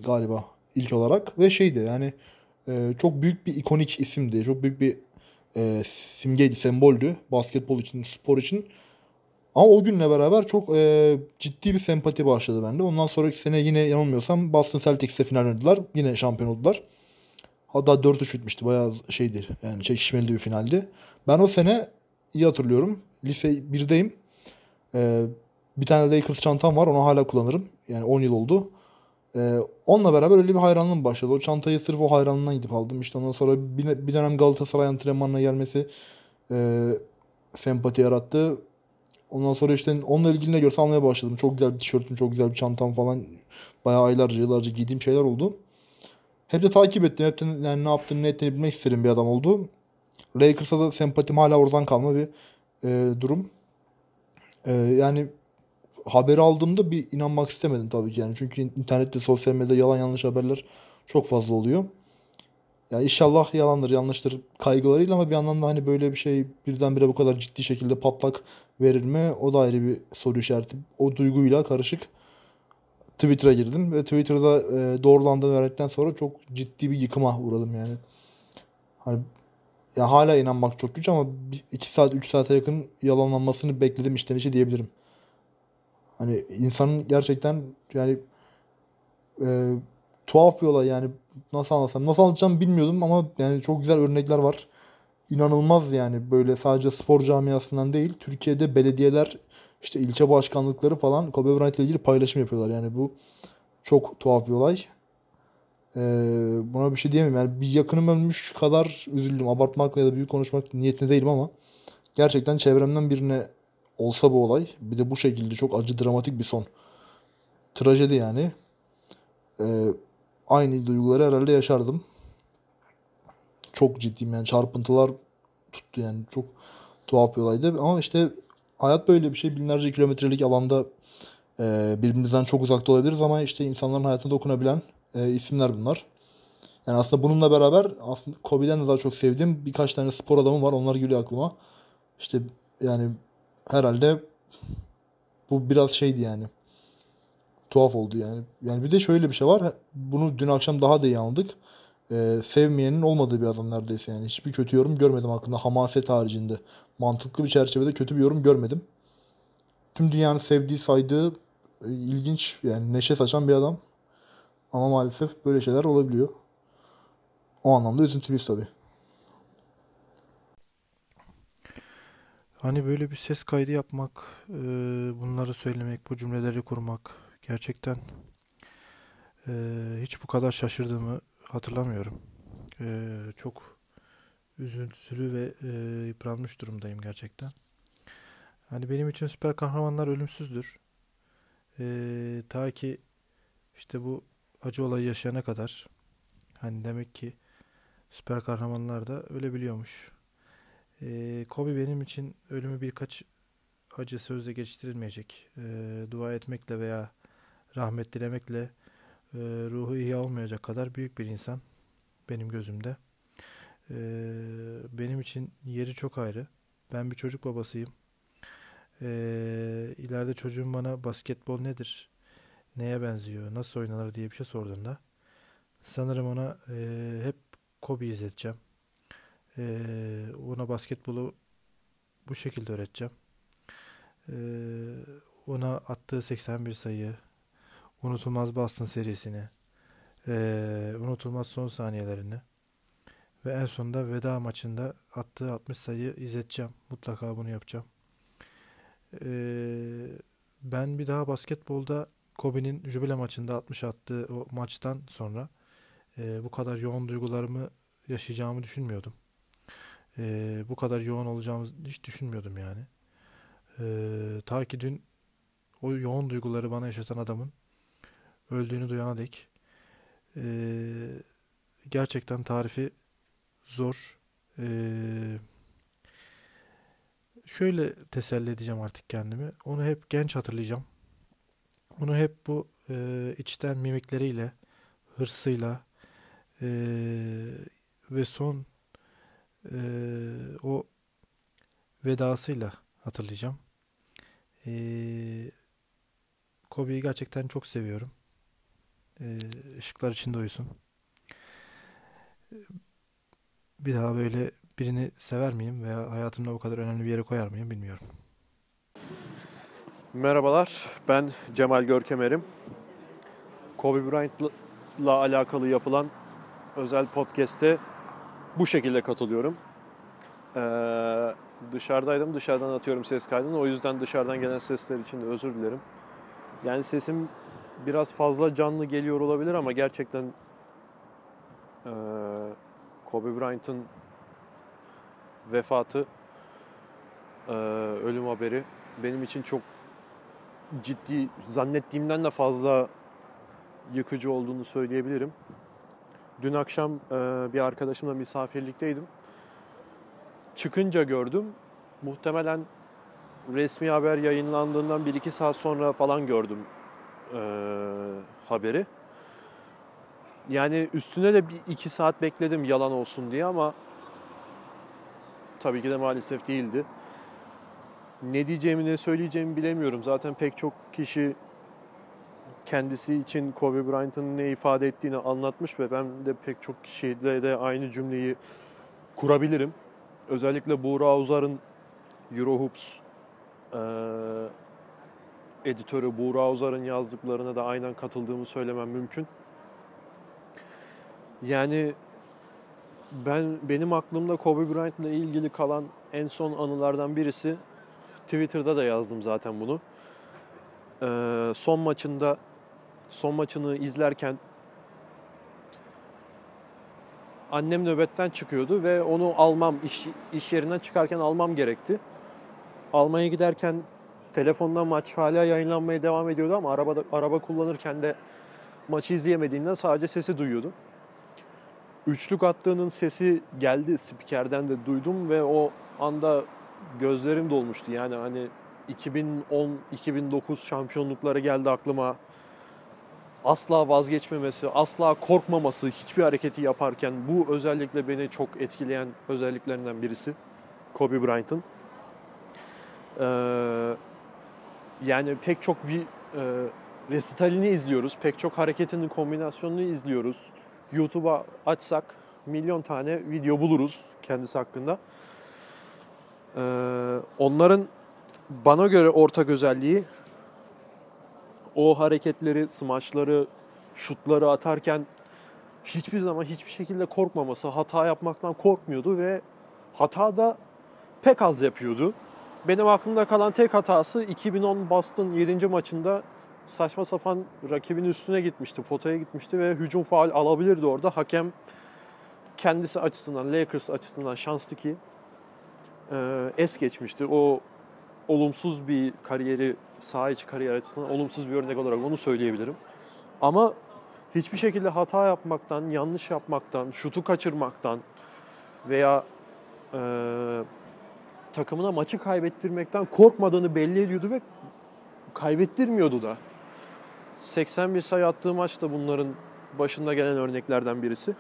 galiba ilk olarak. Ve şeydi yani e, çok büyük bir ikonik isimdi. Çok büyük bir e, simgeydi, semboldü basketbol için, spor için. Ama o günle beraber çok e, ciddi bir sempati başladı bende. Ondan sonraki sene yine yanılmıyorsam Boston Celtics'te final oynadılar. Yine şampiyon oldular. Hatta 4-3 bitmişti. Bayağı şeydi. Yani çekişmeli bir finaldi. Ben o sene iyi hatırlıyorum. Lise 1'deyim. E, bir tane Lakers çantam var. Onu hala kullanırım. Yani 10 yıl oldu. Ee, onunla beraber öyle bir hayranlığım başladı. O çantayı sırf o hayranlığından gidip aldım. İşte ondan sonra bir, bir dönem Galatasaray antrenmanına gelmesi e, sempati yarattı. Ondan sonra işte onunla ilgili ne görsem almaya başladım. Çok güzel bir tişörtüm, çok güzel bir çantam falan. Bayağı aylarca, yıllarca giydiğim şeyler oldu. Hep de takip ettim. Hep de yani ne yaptığını, ne ettiğini bilmek isterim bir adam oldu. Lakers'a da sempatim hala oradan kalma bir e, durum. E, yani haberi aldığımda bir inanmak istemedim tabii ki yani. Çünkü internette, sosyal medyada yalan yanlış haberler çok fazla oluyor. Ya inşallah yalandır, yanlıştır kaygılarıyla ama bir yandan da hani böyle bir şey birdenbire bu kadar ciddi şekilde patlak verir mi? O da ayrı bir soru işareti. O duyguyla karışık Twitter'a girdim ve Twitter'da e, doğrulandığını öğrendikten sonra çok ciddi bir yıkıma uğradım yani. Hani ya hala inanmak çok güç ama 2 saat 3 saate yakın yalanlanmasını bekledim içten içe diyebilirim. Hani insanın gerçekten yani e, tuhaf bir olay yani nasıl anlatsam nasıl anlatacağım bilmiyordum ama yani çok güzel örnekler var. İnanılmaz yani böyle sadece spor camiasından değil Türkiye'de belediyeler işte ilçe başkanlıkları falan Kobe Bryant ile ilgili paylaşım yapıyorlar. Yani bu çok tuhaf bir olay. Ee, buna bir şey diyemem. Yani bir yakınım ölmüş kadar üzüldüm. Abartmak ya da büyük konuşmak niyetinde değilim ama gerçekten çevremden birine olsa bu olay bir de bu şekilde çok acı dramatik bir son. Trajedi yani. Ee, aynı duyguları herhalde yaşardım. Çok ciddiyim yani çarpıntılar tuttu yani çok tuhaf bir olaydı ama işte hayat böyle bir şey binlerce kilometrelik alanda e, birbirimizden çok uzakta olabiliriz ama işte insanların hayatına dokunabilen e, isimler bunlar. Yani aslında bununla beraber aslında Kobe'den de daha çok sevdiğim birkaç tane spor adamı var. Onlar geliyor aklıma. İşte yani herhalde bu biraz şeydi yani. Tuhaf oldu yani. Yani bir de şöyle bir şey var. Bunu dün akşam daha da iyi anladık. Ee, sevmeyenin olmadığı bir adam neredeyse yani. Hiçbir kötü yorum görmedim hakkında hamaset haricinde. Mantıklı bir çerçevede kötü bir yorum görmedim. Tüm dünyanın sevdiği, saydığı e, ilginç yani neşe saçan bir adam. Ama maalesef böyle şeyler olabiliyor. O anlamda üzüntülüyüz tabii. Hani böyle bir ses kaydı yapmak, e, bunları söylemek, bu cümleleri kurmak gerçekten e, hiç bu kadar şaşırdığımı hatırlamıyorum. E, çok üzüntülü ve yıpranmış durumdayım gerçekten. Hani benim için süper kahramanlar ölümsüzdür. ta ki işte bu acı olayı yaşayana kadar Hani demek ki süper kahramanlar da ölebiliyormuş. Ee, Kobe benim için ölümü birkaç acı sözle geçiştirilmeyecek. Ee, dua etmekle veya rahmet dilemekle e, ruhu iyi olmayacak kadar büyük bir insan benim gözümde. Ee, benim için yeri çok ayrı. Ben bir çocuk babasıyım. Ee, ileride çocuğum bana basketbol nedir, neye benziyor, nasıl oynanır diye bir şey sorduğunda sanırım ona e, hep Kobe izleteceğim. E, ona basketbolu bu şekilde öğreteceğim. E, ona attığı 81 sayı, unutulmaz Boston serisini, e, unutulmaz son saniyelerini ve en sonunda veda maçında attığı 60 sayı izleteceğim. Mutlaka bunu yapacağım. Ee, ben bir daha basketbolda Kobe'nin jübile maçında 60 attığı o maçtan sonra e, bu kadar yoğun duygularımı yaşayacağımı düşünmüyordum. E, bu kadar yoğun olacağımı hiç düşünmüyordum yani. E, ta ki dün o yoğun duyguları bana yaşatan adamın öldüğünü duyana dek e, gerçekten tarifi zor. Eee şöyle teselli edeceğim artık kendimi. Onu hep genç hatırlayacağım. Onu hep bu e, içten mimikleriyle, hırsıyla e, ve son e, o vedasıyla hatırlayacağım. E, Kobe'yi gerçekten çok seviyorum. E, ışıklar içinde uyusun. Bir daha böyle birini sever miyim veya hayatımda bu kadar önemli bir yere koyar mıyım bilmiyorum. Merhabalar, ben Cemal Görkemer'im. Kobe Bryant'la alakalı yapılan özel podcast'te bu şekilde katılıyorum. Ee, dışarıdaydım, dışarıdan atıyorum ses kaydını. O yüzden dışarıdan gelen sesler için de özür dilerim. Yani sesim biraz fazla canlı geliyor olabilir ama gerçekten e, Kobe Bryant'ın vefatı, e, ölüm haberi benim için çok ciddi, zannettiğimden de fazla yıkıcı olduğunu söyleyebilirim. Dün akşam e, bir arkadaşımla misafirlikteydim. Çıkınca gördüm. Muhtemelen resmi haber yayınlandığından 1-2 saat sonra falan gördüm e, haberi. Yani üstüne de bir iki saat bekledim yalan olsun diye ama tabii ki de maalesef değildi. Ne diyeceğimi ne söyleyeceğimi bilemiyorum. Zaten pek çok kişi kendisi için Kobe Bryant'ın ne ifade ettiğini anlatmış ve ben de pek çok kişiyle de aynı cümleyi kurabilirim. Özellikle Buğra Uzar'ın Eurohoops e, editörü Buğra Uzar'ın yazdıklarına da aynen katıldığımı söylemem mümkün. Yani ben benim aklımda Kobe Bryant'la ilgili kalan en son anılardan birisi Twitter'da da yazdım zaten bunu. Ee, son maçında son maçını izlerken annem nöbetten çıkıyordu ve onu almam iş, iş yerinden çıkarken almam gerekti. Almaya giderken telefondan maç hala yayınlanmaya devam ediyordu ama araba araba kullanırken de maçı izleyemediğinden sadece sesi duyuyordum üçlük attığının sesi geldi spikerden de duydum ve o anda gözlerim dolmuştu. Yani hani 2010-2009 şampiyonlukları geldi aklıma. Asla vazgeçmemesi, asla korkmaması hiçbir hareketi yaparken bu özellikle beni çok etkileyen özelliklerinden birisi. Kobe Bryant'ın. Ee, yani pek çok bir e, resitalini izliyoruz. Pek çok hareketinin kombinasyonunu izliyoruz YouTube'a açsak milyon tane video buluruz kendisi hakkında. Ee, onların bana göre ortak özelliği o hareketleri, smaçları, şutları atarken hiçbir zaman hiçbir şekilde korkmaması, hata yapmaktan korkmuyordu ve hata da pek az yapıyordu. Benim aklımda kalan tek hatası 2010 Boston 7. maçında saçma sapan rakibin üstüne gitmişti, potaya gitmişti ve hücum faal alabilirdi orada. Hakem kendisi açısından, Lakers açısından şanslı ki es geçmişti. O olumsuz bir kariyeri, saha içi kariyer açısından olumsuz bir örnek olarak onu söyleyebilirim. Ama hiçbir şekilde hata yapmaktan, yanlış yapmaktan, şutu kaçırmaktan veya e, takımına maçı kaybettirmekten korkmadığını belli ediyordu ve kaybettirmiyordu da. 81 sayı attığı maç da bunların başında gelen örneklerden birisi.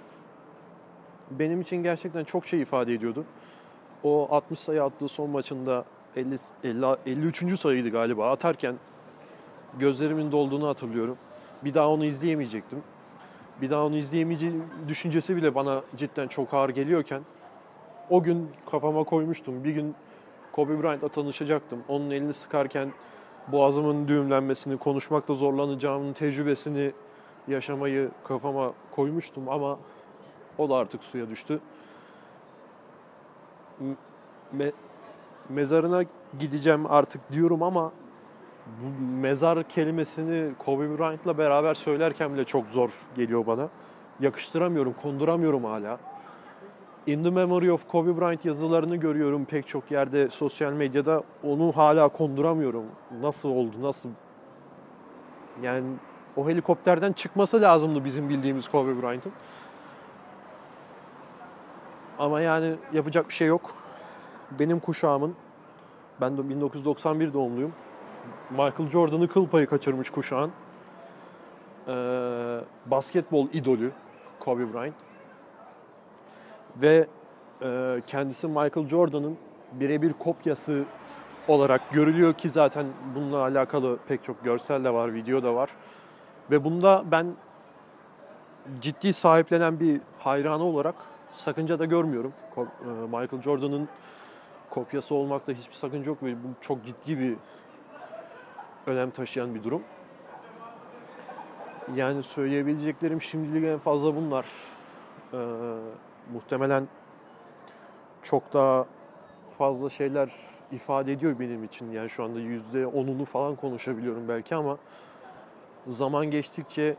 Benim için gerçekten çok şey ifade ediyordu. O 60 sayı attığı son maçında 50, 50 53. sayıydı galiba atarken gözlerimin dolduğunu hatırlıyorum. Bir daha onu izleyemeyecektim. Bir daha onu izleyemeyeceğim düşüncesi bile bana cidden çok ağır geliyorken o gün kafama koymuştum. Bir gün Kobe Bryant'la tanışacaktım. Onun elini sıkarken boğazımın düğümlenmesini, konuşmakta zorlanacağımın tecrübesini yaşamayı kafama koymuştum ama o da artık suya düştü. Mezarına gideceğim artık diyorum ama bu mezar kelimesini Kobe Bryant'la beraber söylerken bile çok zor geliyor bana. Yakıştıramıyorum, konduramıyorum hala. In the Memory of Kobe Bryant yazılarını görüyorum pek çok yerde sosyal medyada. Onu hala konduramıyorum. Nasıl oldu, nasıl? Yani o helikopterden çıkması lazımdı bizim bildiğimiz Kobe Bryant'ın. Ama yani yapacak bir şey yok. Benim kuşağımın, ben de 1991 doğumluyum. Michael Jordan'ı kıl payı kaçırmış kuşağın. Ee, basketbol idolü Kobe Bryant. Ve e, kendisi Michael Jordan'ın birebir kopyası olarak görülüyor ki zaten bununla alakalı pek çok görsel de var, video da var. Ve bunda ben ciddi sahiplenen bir hayranı olarak sakınca da görmüyorum. E, Michael Jordan'ın kopyası olmakta hiçbir sakınca yok ve bu çok ciddi bir önem taşıyan bir durum. Yani söyleyebileceklerim şimdilik en fazla bunlar. Ee, muhtemelen çok daha fazla şeyler ifade ediyor benim için. Yani şu anda yüzde onunu falan konuşabiliyorum belki ama zaman geçtikçe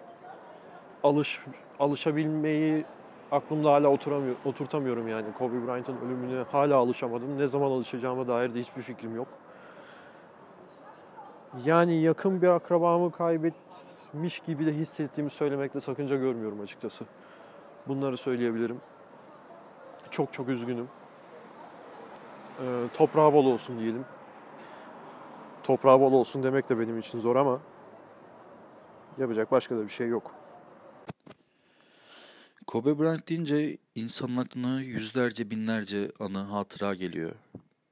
alış alışabilmeyi aklımda hala oturamıyor, oturtamıyorum yani. Kobe Bryant'ın ölümüne hala alışamadım. Ne zaman alışacağıma dair de hiçbir fikrim yok. Yani yakın bir akrabamı kaybetmiş gibi de hissettiğimi söylemekte sakınca görmüyorum açıkçası. Bunları söyleyebilirim. Çok çok üzgünüm. Ee, toprağı bol olsun diyelim. Toprağı bol olsun demek de benim için zor ama yapacak başka da bir şey yok. Kobe Bryant deyince insanın aklına yüzlerce binlerce anı hatıra geliyor.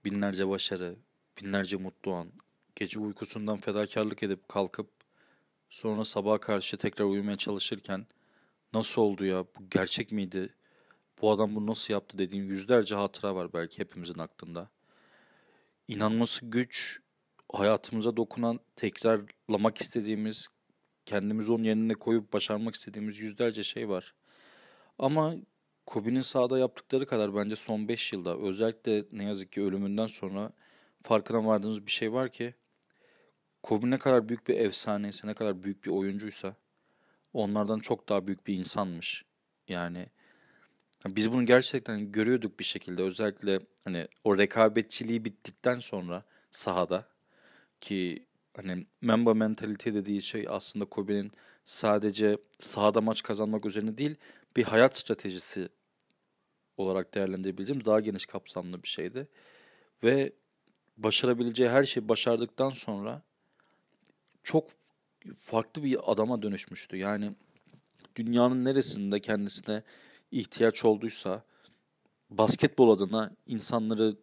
Binlerce başarı, binlerce mutlu an. Gece uykusundan fedakarlık edip kalkıp sonra sabaha karşı tekrar uyumaya çalışırken nasıl oldu ya bu gerçek miydi? Bu adam bunu nasıl yaptı dediğim yüzlerce hatıra var belki hepimizin aklında. İnanması güç, hayatımıza dokunan, tekrarlamak istediğimiz, kendimizi onun yerine koyup başarmak istediğimiz yüzlerce şey var. Ama Kobe'nin sahada yaptıkları kadar bence son 5 yılda özellikle ne yazık ki ölümünden sonra farkına vardığımız bir şey var ki Kobe ne kadar büyük bir efsaneyse, ne kadar büyük bir oyuncuysa onlardan çok daha büyük bir insanmış. Yani biz bunu gerçekten görüyorduk bir şekilde. Özellikle hani o rekabetçiliği bittikten sonra sahada ki hani Mamba mentality dediği şey aslında Kobe'nin sadece sahada maç kazanmak üzerine değil bir hayat stratejisi olarak değerlendirebileceğim daha geniş kapsamlı bir şeydi. Ve başarabileceği her şeyi başardıktan sonra çok farklı bir adama dönüşmüştü. Yani dünyanın neresinde kendisine ihtiyaç olduysa basketbol adına insanları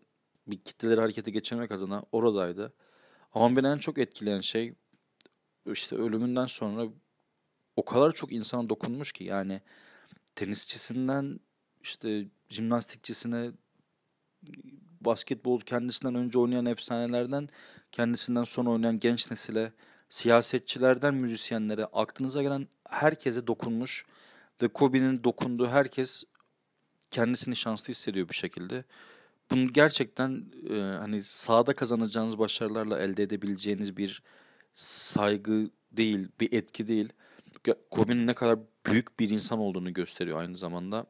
bir kitleleri harekete geçirmek adına oradaydı. Ama beni en çok etkileyen şey işte ölümünden sonra o kadar çok insana dokunmuş ki yani tenisçisinden işte jimnastikçisine basketbol kendisinden önce oynayan efsanelerden kendisinden sonra oynayan genç nesile siyasetçilerden müzisyenlere aklınıza gelen herkese dokunmuş ve Kobe'nin dokunduğu herkes kendisini şanslı hissediyor bir şekilde. Bunu gerçekten e, hani sahada kazanacağınız başarılarla elde edebileceğiniz bir saygı değil, bir etki değil. Kobe'nin ne kadar büyük bir insan olduğunu gösteriyor aynı zamanda.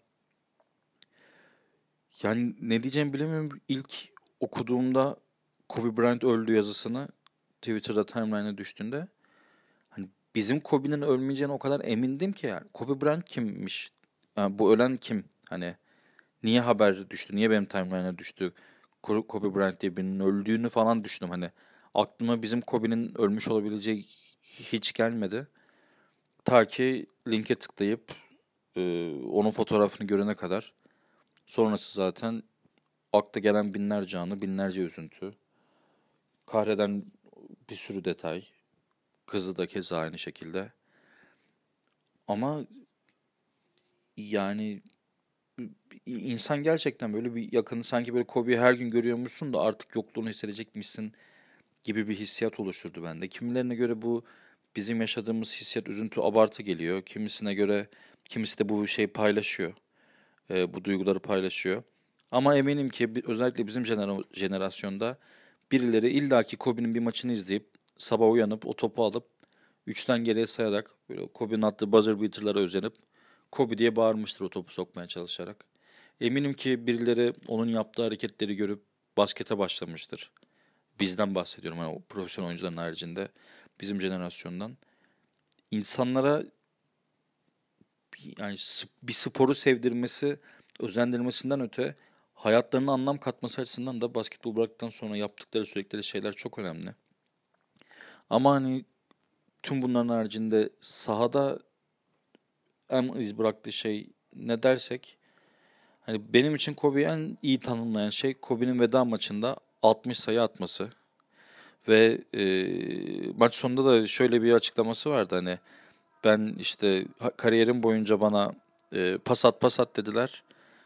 Yani ne diyeceğimi bilemiyorum. İlk okuduğumda Kobe Bryant öldü yazısını Twitter'da timeline'e düştüğünde hani bizim Kobe'nin ölmeyeceğine o kadar emindim ki yani. Kobe Bryant kimmiş? Yani bu ölen kim? Hani niye haber düştü? Niye benim timeline'a düştü? Kobe Bryant diye birinin öldüğünü falan düşündüm hani. Aklıma bizim Kobe'nin ölmüş olabileceği hiç gelmedi. Ta ki linke tıklayıp e, onun fotoğrafını görene kadar. Sonrası zaten akla gelen binlerce anı, binlerce üzüntü. Kahreden bir sürü detay. Kızı da keza aynı şekilde. Ama yani insan gerçekten böyle bir yakını sanki böyle Kobe'yi her gün görüyormuşsun da artık yokluğunu hissedecekmişsin gibi bir hissiyat oluşturdu bende. Kimilerine göre bu bizim yaşadığımız hissiyat üzüntü abartı geliyor. Kimisine göre kimisi de bu şey paylaşıyor. E, bu duyguları paylaşıyor. Ama eminim ki özellikle bizim jenerasyonda birileri illaki Kobe'nin bir maçını izleyip sabah uyanıp o topu alıp üçten geriye sayarak böyle Kobe'nin attığı buzzer beater'lara özenip Kobe diye bağırmıştır o topu sokmaya çalışarak. Eminim ki birileri onun yaptığı hareketleri görüp baskete başlamıştır. Bizden bahsediyorum yani o profesyonel oyuncuların haricinde bizim jenerasyondan. İnsanlara yani bir sporu sevdirmesi, özendirmesinden öte hayatlarına anlam katması açısından da basketbol bıraktıktan sonra yaptıkları sürekli şeyler çok önemli. Ama hani tüm bunların haricinde sahada en iz bıraktığı şey ne dersek hani benim için Kobe'yi en iyi tanımlayan şey Kobe'nin veda maçında 60 sayı atması. Ve e, maç sonunda da şöyle bir açıklaması vardı hani ben işte kariyerim boyunca bana e, pas at pas at dediler.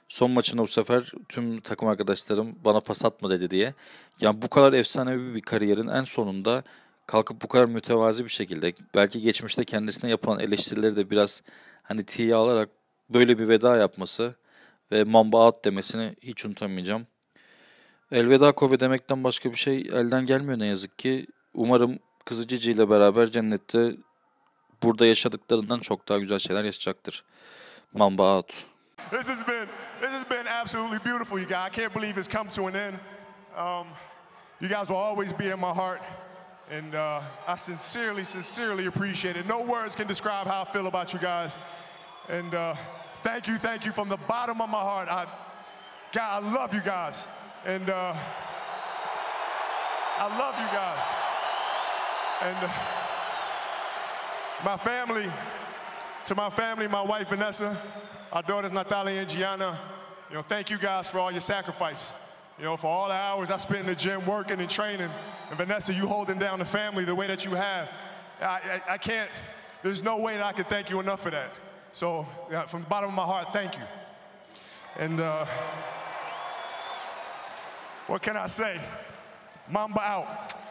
Son maçında bu sefer tüm takım arkadaşlarım bana pas atma dedi diye. Yani bu kadar efsanevi bir kariyerin en sonunda kalkıp bu kadar mütevazi bir şekilde belki geçmişte kendisine yapılan eleştirileri de biraz hani tiye alarak böyle bir veda yapması ve mamba at demesini hiç unutamayacağım. Elveda Kobe demekten başka bir şey elden gelmiyor ne yazık ki. Umarım kızı Cici ile beraber cennette burada yaşadıklarından çok daha güzel şeyler yaşayacaktır. Mamba out. This has been this has been absolutely beautiful, you guys. I can't believe it's come to an end. Um, you guys will always be in my heart, and uh, I sincerely, sincerely appreciate it. No words can describe how I feel about you guys, and uh, thank you, thank you from the bottom of my heart. I, God, I love you guys, and uh, I love you guys, and uh, my family. To my family, my wife Vanessa, our daughters Natalia and Gianna, you know, thank you guys for all your sacrifice. You know, for all the hours I spent in the gym working and training. And Vanessa, you holding down the family the way that you have. I, I, I can't, there's no way that I can thank you enough for that. So, yeah, from the bottom of my heart, thank you. And uh, what can I say? Mamba out.